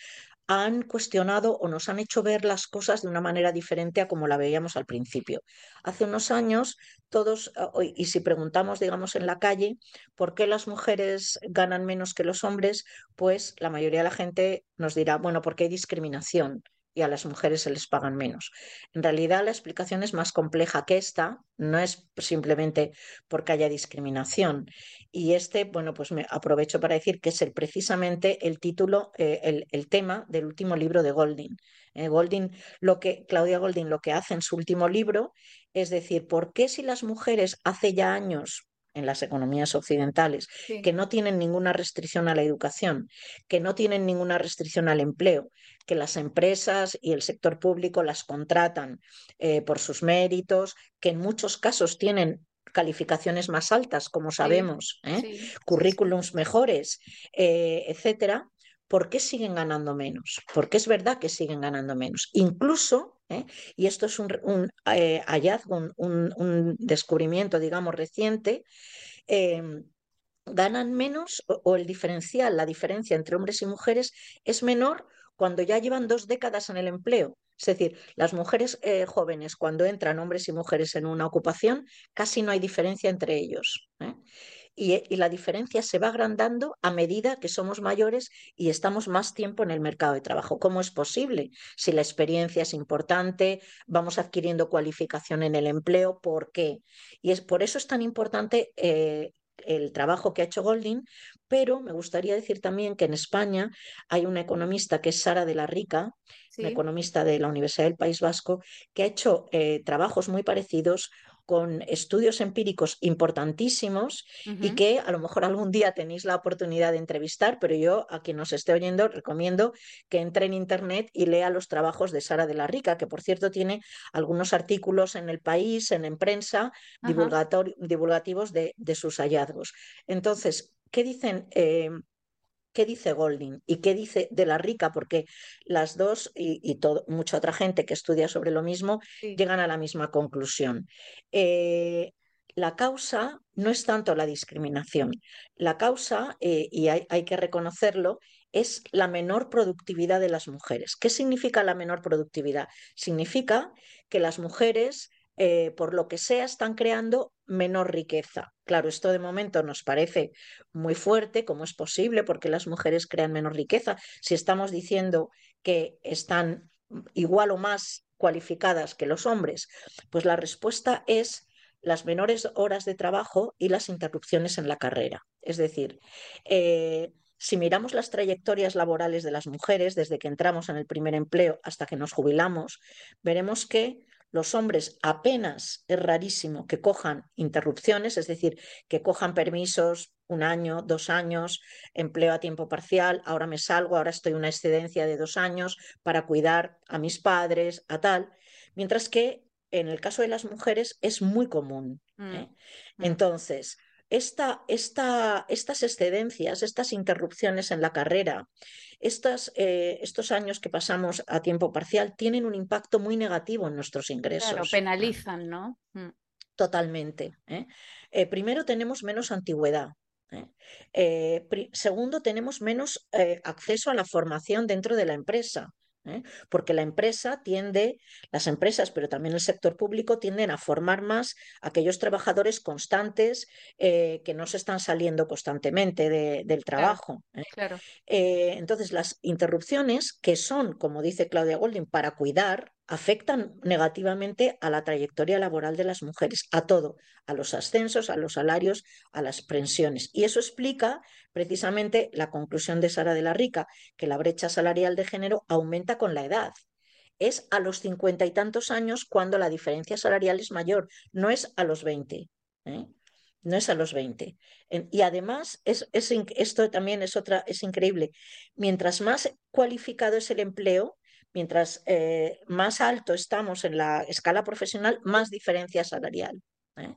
han cuestionado o nos han hecho ver las cosas de una manera diferente a como la veíamos al principio. Hace unos años, todos, y si preguntamos, digamos, en la calle, ¿por qué las mujeres ganan menos que los hombres? Pues la mayoría de la gente nos dirá, bueno, porque hay discriminación y a las mujeres se les pagan menos. En realidad la explicación es más compleja que esta, no es simplemente porque haya discriminación. Y este, bueno, pues me aprovecho para decir que es el, precisamente el título, eh, el, tema del último libro de Golding. Eh, Golding, lo que, Claudia Golding lo que hace en su último libro es decir, ¿por qué si las mujeres hace ya años en las economías occidentales, que no tienen ninguna restricción a la educación, que no tienen ninguna restricción al empleo, que las empresas y el sector público las contratan eh, por sus méritos, que en muchos casos tienen calificaciones más altas, como sabemos, ¿eh? currículums mejores, eh, etcétera, ¿por qué siguen ganando menos? Porque es verdad que siguen ganando menos. Incluso, ¿eh? y esto es un, hallazgo, un, descubrimiento, digamos, reciente, em, ganan menos o, el diferencial, la diferencia entre hombres y mujeres es menor cuando ya llevan dos décadas en el empleo. Es decir, las mujeres eh, jóvenes, cuando entran hombres y mujeres en una ocupación, casi no hay diferencia entre ellos. ¿eh? Y, la diferencia se va agrandando a medida que somos mayores y estamos más tiempo en el mercado de trabajo. ¿Cómo es posible? Si la experiencia es importante, vamos adquiriendo cualificación en el empleo, ¿por qué? Y es por eso es tan importante eh, el trabajo que ha hecho Golding, pero me gustaría decir también que en España hay una economista que es Sara de la Rica, una economista de la Universidad del País Vasco, que ha hecho eh, trabajos muy parecidos con estudios empíricos importantísimos y que a lo mejor algún día tenéis la oportunidad de entrevistar, pero yo a quien nos esté oyendo recomiendo que entre en Internet y lea los trabajos de Sara de la Rica, que por cierto tiene algunos artículos en el país, en, en prensa, divulgativos de, de, sus hallazgos. Entonces, ¿qué dicen? Eh, qué dice Golding y qué dice de la rica, porque las dos y, mucha otra gente que estudia sobre lo mismo llegan a la misma conclusión. Eh, la causa no es tanto la discriminación, la causa, eh, y hay, hay que reconocerlo, es la menor productividad de las mujeres. ¿Qué significa la menor productividad? Significa que las mujeres eh, por lo que sea, están creando menor riqueza. Claro, esto de momento nos parece muy fuerte, ¿cómo es posible? Porque las mujeres crean menor riqueza. Si estamos diciendo que están igual o más cualificadas que los hombres, pues la respuesta es las menores horas de trabajo y las interrupciones en la carrera. Es decir, eh, si miramos las trayectorias laborales de las mujeres desde que entramos en el primer empleo hasta que nos jubilamos, veremos que los hombres apenas es rarísimo que cojan interrupciones, es decir, que cojan permisos un año, dos años, empleo a tiempo parcial, ahora me salgo, ahora estoy una excedencia de dos años para cuidar a mis padres, a tal, mientras que en el caso de las mujeres es muy común. Mm, ¿eh? mm. Entonces, esta, esta, estas excedencias, estas interrupciones en la carrera, eh, estos años que pasamos a tiempo parcial tienen un impacto muy negativo en nuestros ingresos. Claro, penalizan, ¿no? Mm. Totalmente. ¿eh? Eh, primero tenemos menos antigüedad. segundo, tenemos menos acceso a la formación dentro de la empresa. ¿Eh? porque la empresa tiende, las empresas, pero también el sector público, tienden a formar más a aquellos trabajadores constantes eh, que no se están saliendo constantemente del trabajo. Claro, ¿eh? entonces, las interrupciones, que son, como dice Claudia Golding, para cuidar, afectan negativamente a la trayectoria laboral de las mujeres, a todo, a los ascensos, a los salarios, a las pensiones. Y eso explica precisamente la conclusión de Sara de la Rica, que la brecha salarial de género aumenta con la edad. Es a los cincuenta y tantos años cuando la diferencia salarial es mayor, no es a los veinte. ¿eh? No es a los 20. Y además, es, esto también es otra, es increíble. Mientras más cualificado es el empleo, mientras eh, más alto estamos en la escala profesional, más diferencia salarial. ¿eh?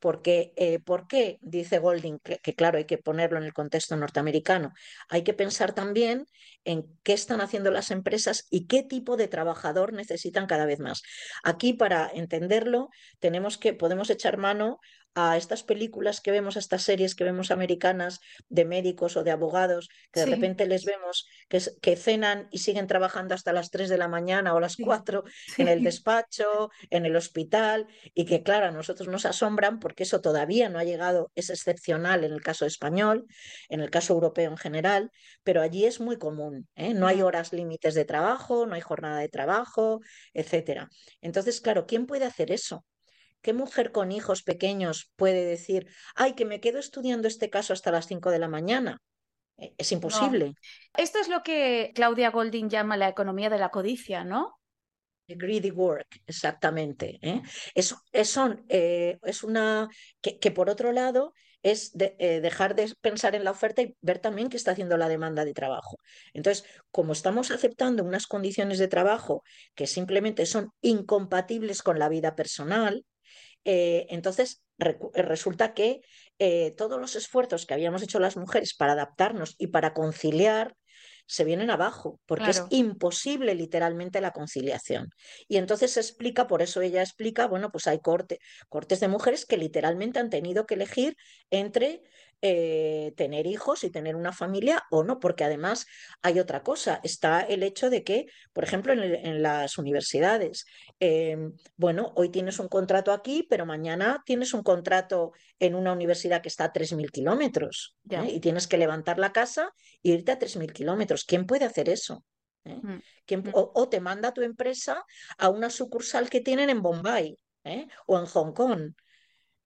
Porque, eh, ¿Por qué? Dice Golding, que, claro, hay que ponerlo en el contexto norteamericano. Hay que pensar también en qué están haciendo las empresas y qué tipo de trabajador necesitan cada vez más. Aquí, para entenderlo, tenemos que, podemos echar mano a estas películas que vemos, a estas series que vemos americanas de médicos o de abogados, que de repente les vemos que, que, cenan y siguen trabajando hasta las 3 de la mañana o las 4 en el despacho, en el hospital, y que claro, a nosotros nos asombran porque eso todavía no ha llegado, es excepcional en el caso español, en el caso europeo en general, pero allí es muy común, ¿eh? no hay horas límites de trabajo, no hay jornada de trabajo, etcétera. Entonces, claro, ¿quién puede hacer eso? ¿Qué mujer con hijos pequeños puede decir, ay, que me quedo estudiando este caso hasta las 5 de la mañana? E, es imposible. Esto es lo que Claudia Golding llama la economía de la codicia, ¿no? Greedy work, exactamente. ¿eh? Es, es, eh, es una que, que, por otro lado es eh, dejar de pensar en la oferta y ver también qué está haciendo la demanda de trabajo. Entonces, como estamos aceptando unas condiciones de trabajo que simplemente son incompatibles con la vida personal, entonces resulta que todos los esfuerzos que habíamos hecho las mujeres para adaptarnos y para conciliar se vienen abajo, porque es imposible literalmente la conciliación. Y entonces se explica, por eso ella explica, bueno, pues hay corte, cortes de mujeres que literalmente han tenido que elegir entre eh, tener hijos y tener una familia o no, porque además hay otra cosa, está el hecho de que, por ejemplo, en, las universidades, em, bueno, hoy tienes un contrato aquí, pero mañana tienes un contrato en una universidad que está a 3.000 kilómetros ¿eh? y tienes que levantar la casa e irte a 3.000 kilómetros. ¿Quién puede hacer eso? ¿Eh? Mm, mm. o, te manda tu empresa a una sucursal que tienen en Bombay o en Hong Kong.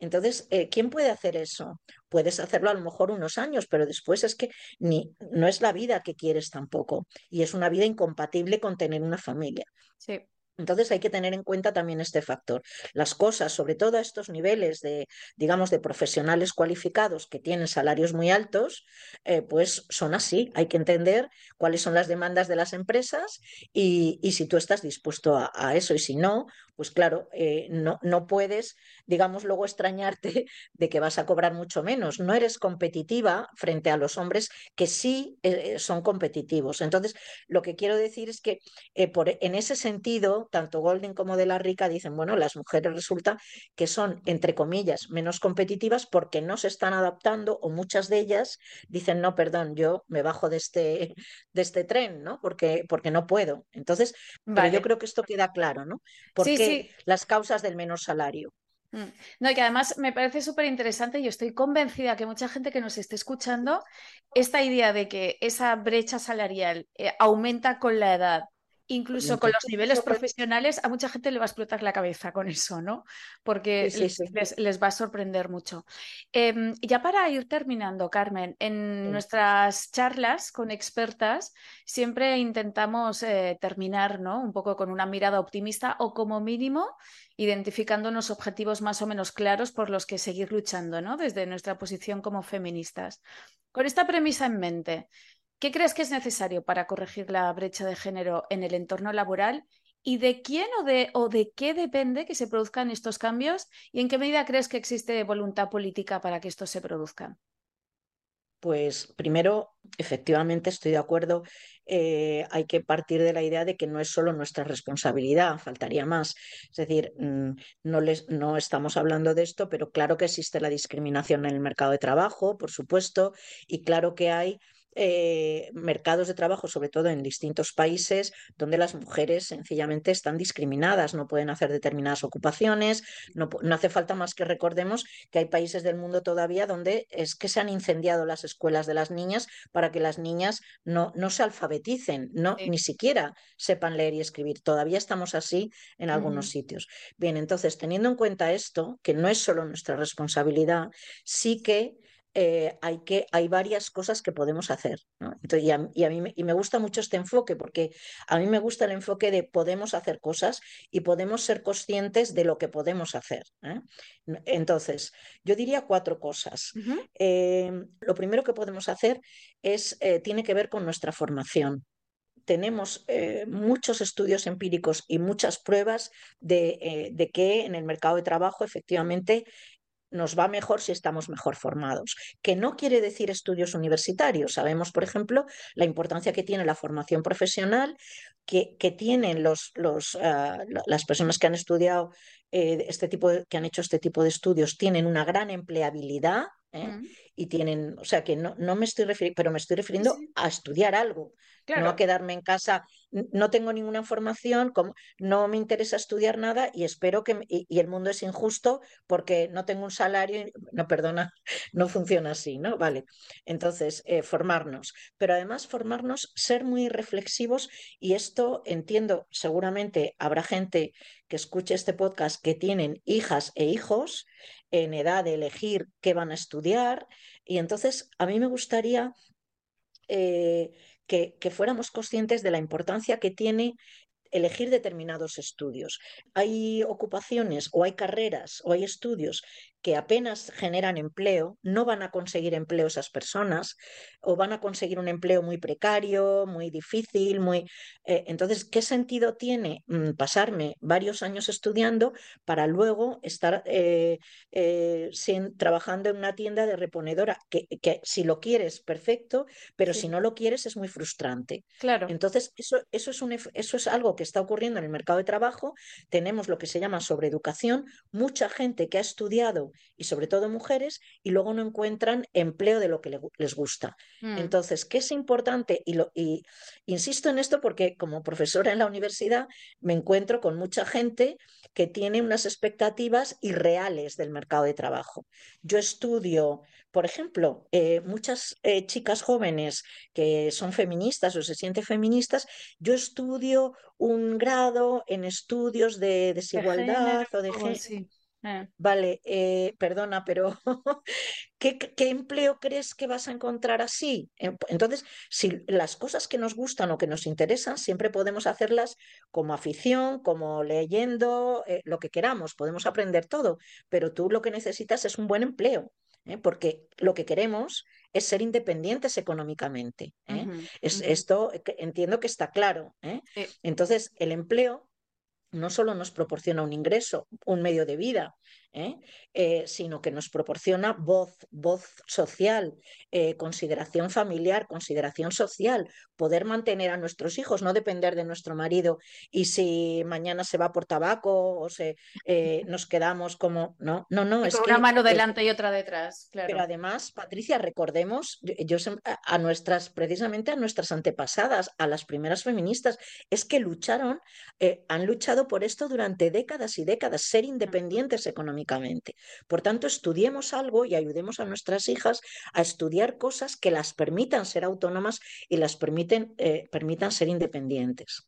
Entonces, eh, ¿quién puede hacer eso? Puedes hacerlo a lo mejor unos años, pero después es que ni, no es la vida que quieres tampoco. Y es una vida incompatible con tener una familia. Sí. Entonces hay que tener en cuenta también este factor. Las cosas, sobre todo a estos niveles de, digamos, de profesionales cualificados que tienen salarios muy altos, eh, pues son así. Hay que entender cuáles son las demandas de las empresas y, si tú estás dispuesto a, eso y si no, pues claro, eh, no, no puedes, digamos, luego extrañarte de que vas a cobrar mucho menos. No eres competitiva frente a los hombres que sí eh, son competitivos. Entonces, lo que quiero decir es que por, en ese sentido, tanto Golden como de la Rica dicen, bueno, las mujeres resulta que son, entre comillas, menos competitivas porque no se están adaptando o muchas de ellas dicen, no, perdón, yo me bajo de este, de este tren, ¿no? Porque, porque no puedo. Entonces, pero yo creo que esto queda claro, ¿no? Porque las causas del menor salario. Mm. No, y que además me parece súper interesante y estoy convencida que mucha gente que nos esté escuchando, esta idea de que esa brecha salarial eh, aumenta con la edad Incluso con los niveles profesionales, a mucha gente le va a explotar la cabeza con eso, ¿no? Porque Les, va a sorprender mucho. Em, ya para ir terminando, Carmen, en nuestras charlas con expertas siempre intentamos eh, terminar, ¿no? Un poco con una mirada optimista o como mínimo identificando unos objetivos más o menos claros por los que seguir luchando, ¿no? Desde nuestra posición como feministas. Con esta premisa en mente, ¿Qué crees que es necesario para corregir la brecha de género en el entorno laboral? ¿Y de quién o de, qué depende que se produzcan estos cambios? ¿Y en qué medida crees que existe voluntad política para que estos se produzcan? Pues primero, efectivamente estoy de acuerdo, eh, hay que partir de la idea de que no es solo nuestra responsabilidad, faltaría más. Es decir, mm, no estamos hablando de esto, pero claro que existe la discriminación en el mercado de trabajo, por supuesto, y claro que hay eh, mercados de trabajo, sobre todo en distintos países, donde las mujeres sencillamente están discriminadas, no pueden hacer determinadas ocupaciones, no, hace falta más que recordemos que hay países del mundo todavía donde es que se han incendiado las escuelas de las niñas para que las niñas no, no se alfabeticen, no, ni siquiera sepan leer y escribir. Todavía estamos así en algunos sitios. Bien, entonces, teniendo en cuenta esto, que no es solo nuestra responsabilidad, sí que eh, hay, que, hay varias cosas que podemos hacer. y, a, mí me, y me gusta mucho este enfoque porque a mí me gusta el enfoque de podemos hacer cosas y podemos ser conscientes de lo que podemos hacer. ¿eh? Entonces, yo diría cuatro cosas. Eh, lo primero que podemos hacer es, tiene que ver con nuestra formación tenemos muchos estudios empíricos y muchas pruebas de, de, que en el mercado de trabajo efectivamente nos va mejor si estamos mejor formados, que no quiere decir estudios universitarios. Sabemos, por ejemplo, la importancia que tiene la formación profesional, que, tienen los, ah, las personas que han estudiado eh, este tipo, que han hecho este tipo de estudios, tienen una gran empleabilidad. ¿Eh? Mm. Y tienen, o sea que no, no me estoy refiriendo, pero me estoy refiriendo a estudiar algo, no a quedarme en casa, no tengo ninguna formación, como, no me interesa estudiar nada y espero que, y, el mundo es injusto porque no tengo un salario, no, perdona, no funciona así, ¿no? Vale, entonces, eh, formarnos, pero además formarnos, ser muy reflexivos y esto entiendo, seguramente habrá gente que escuche este podcast que tienen hijas e hijos en edad de elegir qué van a estudiar y entonces a mí me gustaría... Eh, que, fuéramos conscientes de la importancia que tiene elegir determinados estudios. Hay ocupaciones o hay carreras o hay estudios que apenas generan empleo, no van a conseguir empleo esas personas o van a conseguir un empleo muy precario, muy difícil, muy... Eh, entonces, ¿qué sentido tiene mm, pasarme varios años estudiando para luego estar eh, eh, sin, trabajando en una tienda de reponedora? Que, que si lo quieres, perfecto, pero Sí. si no lo quieres es muy frustrante. Claro. Entonces, eso, eso, es un, eso es algo que está ocurriendo en el mercado de trabajo. Tenemos lo que se llama sobreeducación, mucha gente que ha estudiado y sobre todo mujeres y luego no encuentran empleo de lo que les gusta. Mm. Entonces, ¿qué es importante? Y, lo, y insisto en esto porque como profesora en la universidad me encuentro con mucha gente que tiene unas expectativas irreales del mercado de trabajo. Yo estudio, por ejemplo, eh, muchas eh, chicas jóvenes que son feministas o se sienten feministas, yo estudio un grado en estudios de De desigualdad o de género, género. sí. Eh. Vale, eh, perdona, pero ¿qué, qué empleo crees que vas a encontrar así? Eh, Entonces, si las cosas que nos gustan o que nos interesan, siempre podemos hacerlas como afición, como leyendo, eh, lo que queramos, podemos aprender todo, pero tú lo que necesitas es un buen empleo. ¿eh? Porque lo que queremos es ser independientes económicamente. ¿eh? Es, esto entiendo que está claro. ¿eh? Entonces, el empleo no solo nos proporciona un ingreso, un medio de vida, ¿eh? Eh, sino que nos proporciona voz, voz social, eh, consideración familiar, consideración social, poder mantener a nuestros hijos, no depender de nuestro marido y si mañana se va por tabaco o se, nos quedamos como, no, no, no, es con que una mano delante y otra detrás, pero claro. además, Patricia, recordemos yo, a nuestras, precisamente a nuestras antepasadas, a las primeras feministas, es que lucharon, han luchado por esto durante décadas y décadas, ser independientes económicamente. Por tanto, estudiemos algo y ayudemos a nuestras hijas a estudiar cosas que las permitan ser autónomas y las permiten, eh, permitan ser independientes.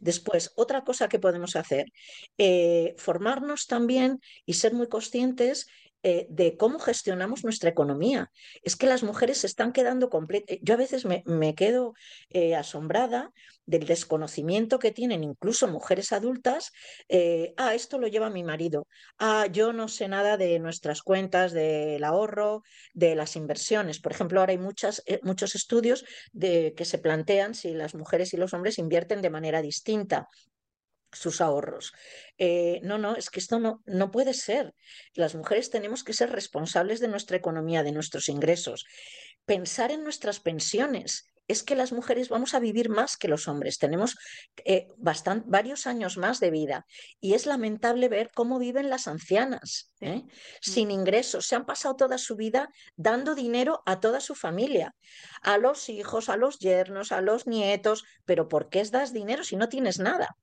Después, otra cosa que podemos hacer, eh, formarnos también y ser muy conscientes eh, de cómo gestionamos nuestra economía. Es que las mujeres se están quedando completas. Yo a veces me, me quedo eh, asombrada del desconocimiento que tienen incluso mujeres adultas. eh, ah, esto lo lleva mi marido. Ah, yo no sé nada de nuestras cuentas, del ahorro, de las inversiones. Por ejemplo, ahora hay muchas, eh, muchos estudios de, que se plantean si las mujeres y los hombres invierten de manera distinta sus ahorros. Eh, no, no, es que esto no, no puede ser. Las mujeres tenemos que ser responsables de nuestra economía, de nuestros ingresos. Pensar en nuestras pensiones. Es que las mujeres vamos a vivir más que los hombres. Tenemos eh, bastan- varios años más de vida y es lamentable ver cómo viven las ancianas, ¿eh? sin ingresos. Se han pasado toda su vida dando dinero a toda su familia, a los hijos, a los yernos, a los nietos. Pero ¿por qué das dinero si no tienes nada?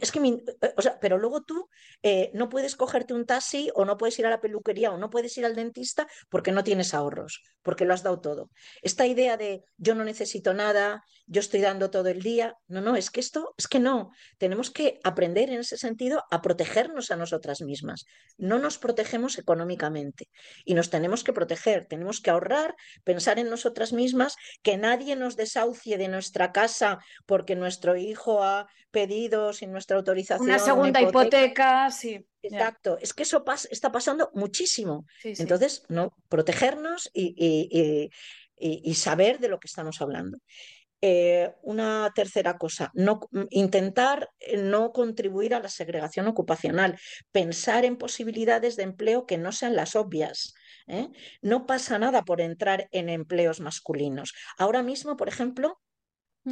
Es que, eh, o sea, pero luego tú eh, no puedes cogerte un taxi o no puedes ir a la peluquería o no puedes ir al dentista porque no tienes ahorros, porque lo has dado todo. Esta idea de yo no necesito nada, yo estoy dando todo el día, no, no, es que esto, es que no. Tenemos que aprender en ese sentido a protegernos a nosotras mismas. No nos protegemos económicamente y nos tenemos que proteger, tenemos que ahorrar, pensar en nosotras mismas, que nadie nos desahucie de nuestra casa porque nuestro hijo ha pedido sin nuestra autorización Una segunda hipoteca. hipoteca, sí. Exacto, es que eso pas- está pasando muchísimo. Sí, sí. Entonces, no, protegernos y, y- y- saber de lo que estamos hablando. Eh, una tercera cosa, no, intentar eh, no contribuir a la segregación ocupacional, pensar en posibilidades de empleo que no sean las obvias. ¿eh? No pasa nada por entrar en empleos masculinos. Ahora mismo, por ejemplo, Mm.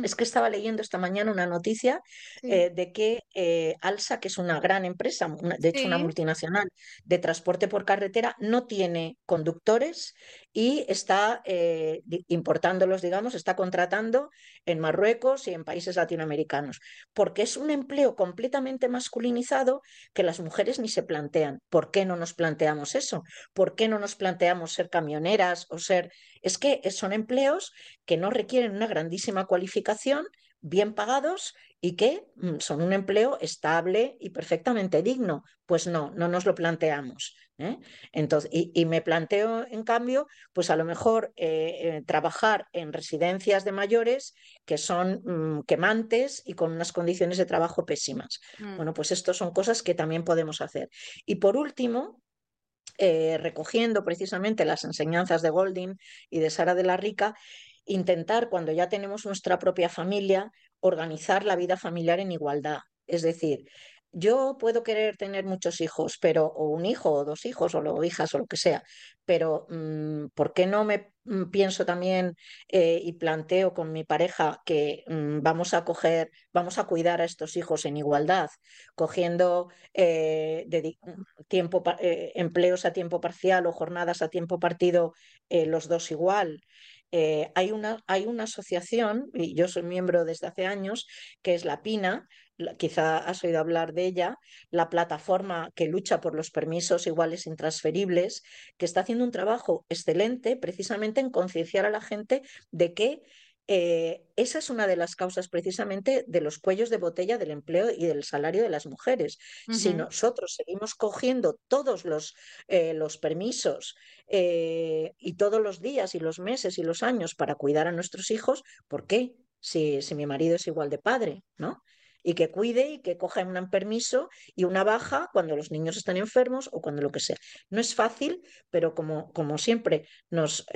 Es que estaba leyendo esta mañana una noticia Sí. eh, de que eh, Alsa, que es una gran empresa, una- de hecho una multinacional de transporte por carretera, no tiene conductores y está eh, importándolos, digamos, está contratando en Marruecos y en países latinoamericanos, porque es un empleo completamente masculinizado que las mujeres ni se plantean. ¿Por qué no nos planteamos eso? ¿Por qué no nos planteamos ser camioneras o ser... Es que son empleos que no requieren una grandísima cualificación, bien pagados y que mm, son un empleo estable y perfectamente digno. Pues no, no nos lo planteamos. ¿eh? Entonces, y, me planteo, en cambio, pues a lo mejor eh, eh, trabajar en residencias de mayores que son mm, quemantes y con unas condiciones de trabajo pésimas. Mm. Bueno, pues esto son cosas que también podemos hacer. Y por último, recogiendo precisamente las enseñanzas de Golding y de Sara de la Rica, intentar, cuando ya tenemos nuestra propia familia, organizar la vida familiar en igualdad. Es decir, yo puedo querer tener muchos hijos, pero o un hijo o dos hijos o, hijas o lo que sea, pero mm, ¿por qué no me mm, pienso también eh, y planteo con mi pareja que mm, vamos a coger, vamos a cuidar a estos hijos en igualdad, cogiendo eh, tiempo, eh, empleos a tiempo parcial o jornadas a tiempo partido los dos igual? Hay, una, hay una asociación, y yo soy miembro desde hace años, que es la PINA, quizá has oído hablar de ella, la plataforma que lucha por los permisos iguales intransferibles, que está haciendo un trabajo excelente precisamente en concienciar a la gente de que eh, esa es una de las causas precisamente de los cuellos de botella del empleo y del salario de las mujeres. Si nosotros seguimos cogiendo todos los, eh, los permisos eh, y todos los días y los meses y los años para cuidar a nuestros hijos, ¿por qué? Si, si mi marido es igual de padre, ¿no? y que cuide y que coja un permiso y una baja cuando los niños están enfermos o cuando lo que sea. No es fácil, pero como, como siempre, nos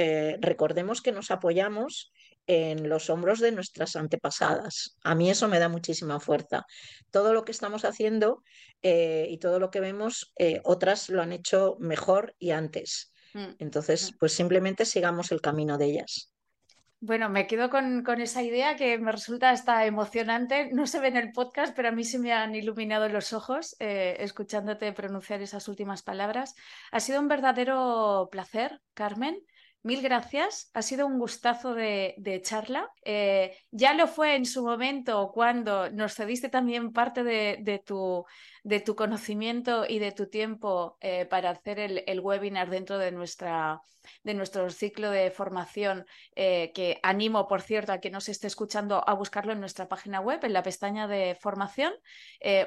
recordemos que nos apoyamos en los hombros de nuestras antepasadas. A mí eso me da muchísima fuerza. Todo lo que estamos haciendo eh, y todo lo que vemos, eh, otras lo han hecho mejor y antes. Mm, Entonces, mm. pues simplemente sigamos el camino de ellas. Bueno, me quedo con, esa idea que me resulta hasta emocionante. No se ve en el podcast, pero a mí se me han iluminado los ojos eh, escuchándote pronunciar esas últimas palabras. Ha sido un verdadero placer, Carmen. Mil gracias, ha sido un gustazo de, charla. Eh, ya lo fue en su momento cuando nos cediste también parte de, tu, de tu, conocimiento y de tu tiempo eh, para hacer el, webinar dentro de, nuestra, de nuestro ciclo de formación, eh, que animo, por cierto, a quien nos esté escuchando a buscarlo en nuestra página web, en la pestaña de formación,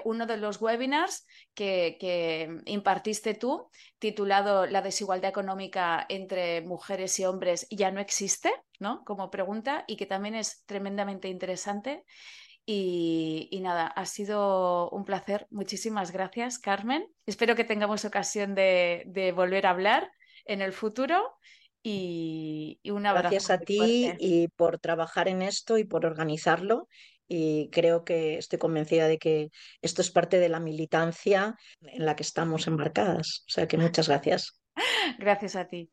uno de los webinars que, que impartiste tú, titulado La desigualdad económica entre mujeres y hombres ya no existe, ¿no? Como pregunta y que también es tremendamente interesante. Y, nada, ha sido un placer. Muchísimas gracias, Carmen. Espero que tengamos ocasión de, volver a hablar en el futuro. Y, un abrazo. Gracias a ti y por trabajar en esto y por organizarlo. Y creo que estoy convencida de que esto es parte de la militancia en la que estamos embarcadas. O sea que muchas gracias. gracias a ti.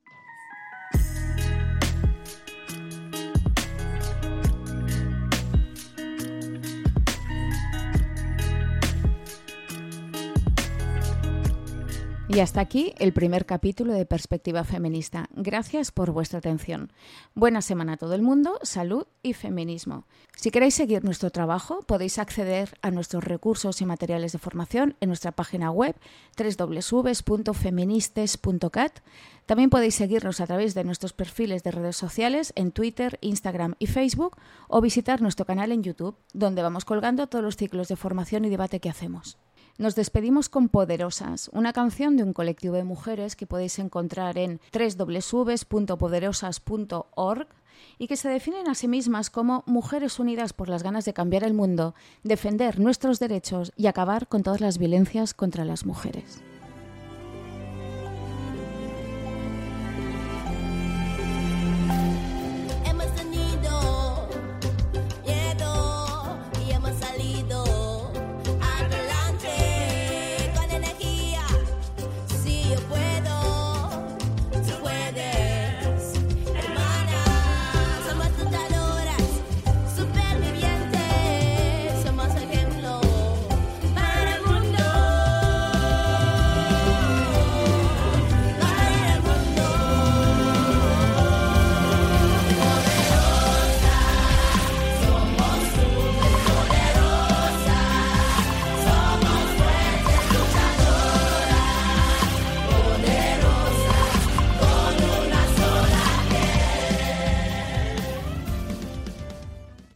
Y hasta aquí el primer capítulo de Perspectiva Feminista. Gracias por vuestra atención. Buena semana a todo el mundo, salud y feminismo. Si queréis seguir nuestro trabajo, podéis acceder a nuestros recursos y materiales de formación en nuestra página web www.feministes.cat. También podéis seguirnos a través de nuestros perfiles de redes sociales en Twitter, Instagram y Facebook o visitar nuestro canal en YouTube, donde vamos colgando todos los ciclos de formación y debate que hacemos. Nos despedimos con Poderosas, una canción de un colectivo de mujeres que podéis encontrar en www.poderosas.org y que se definen a sí mismas como mujeres unidas por las ganas de cambiar el mundo, defender nuestros derechos y acabar con todas las violencias contra las mujeres.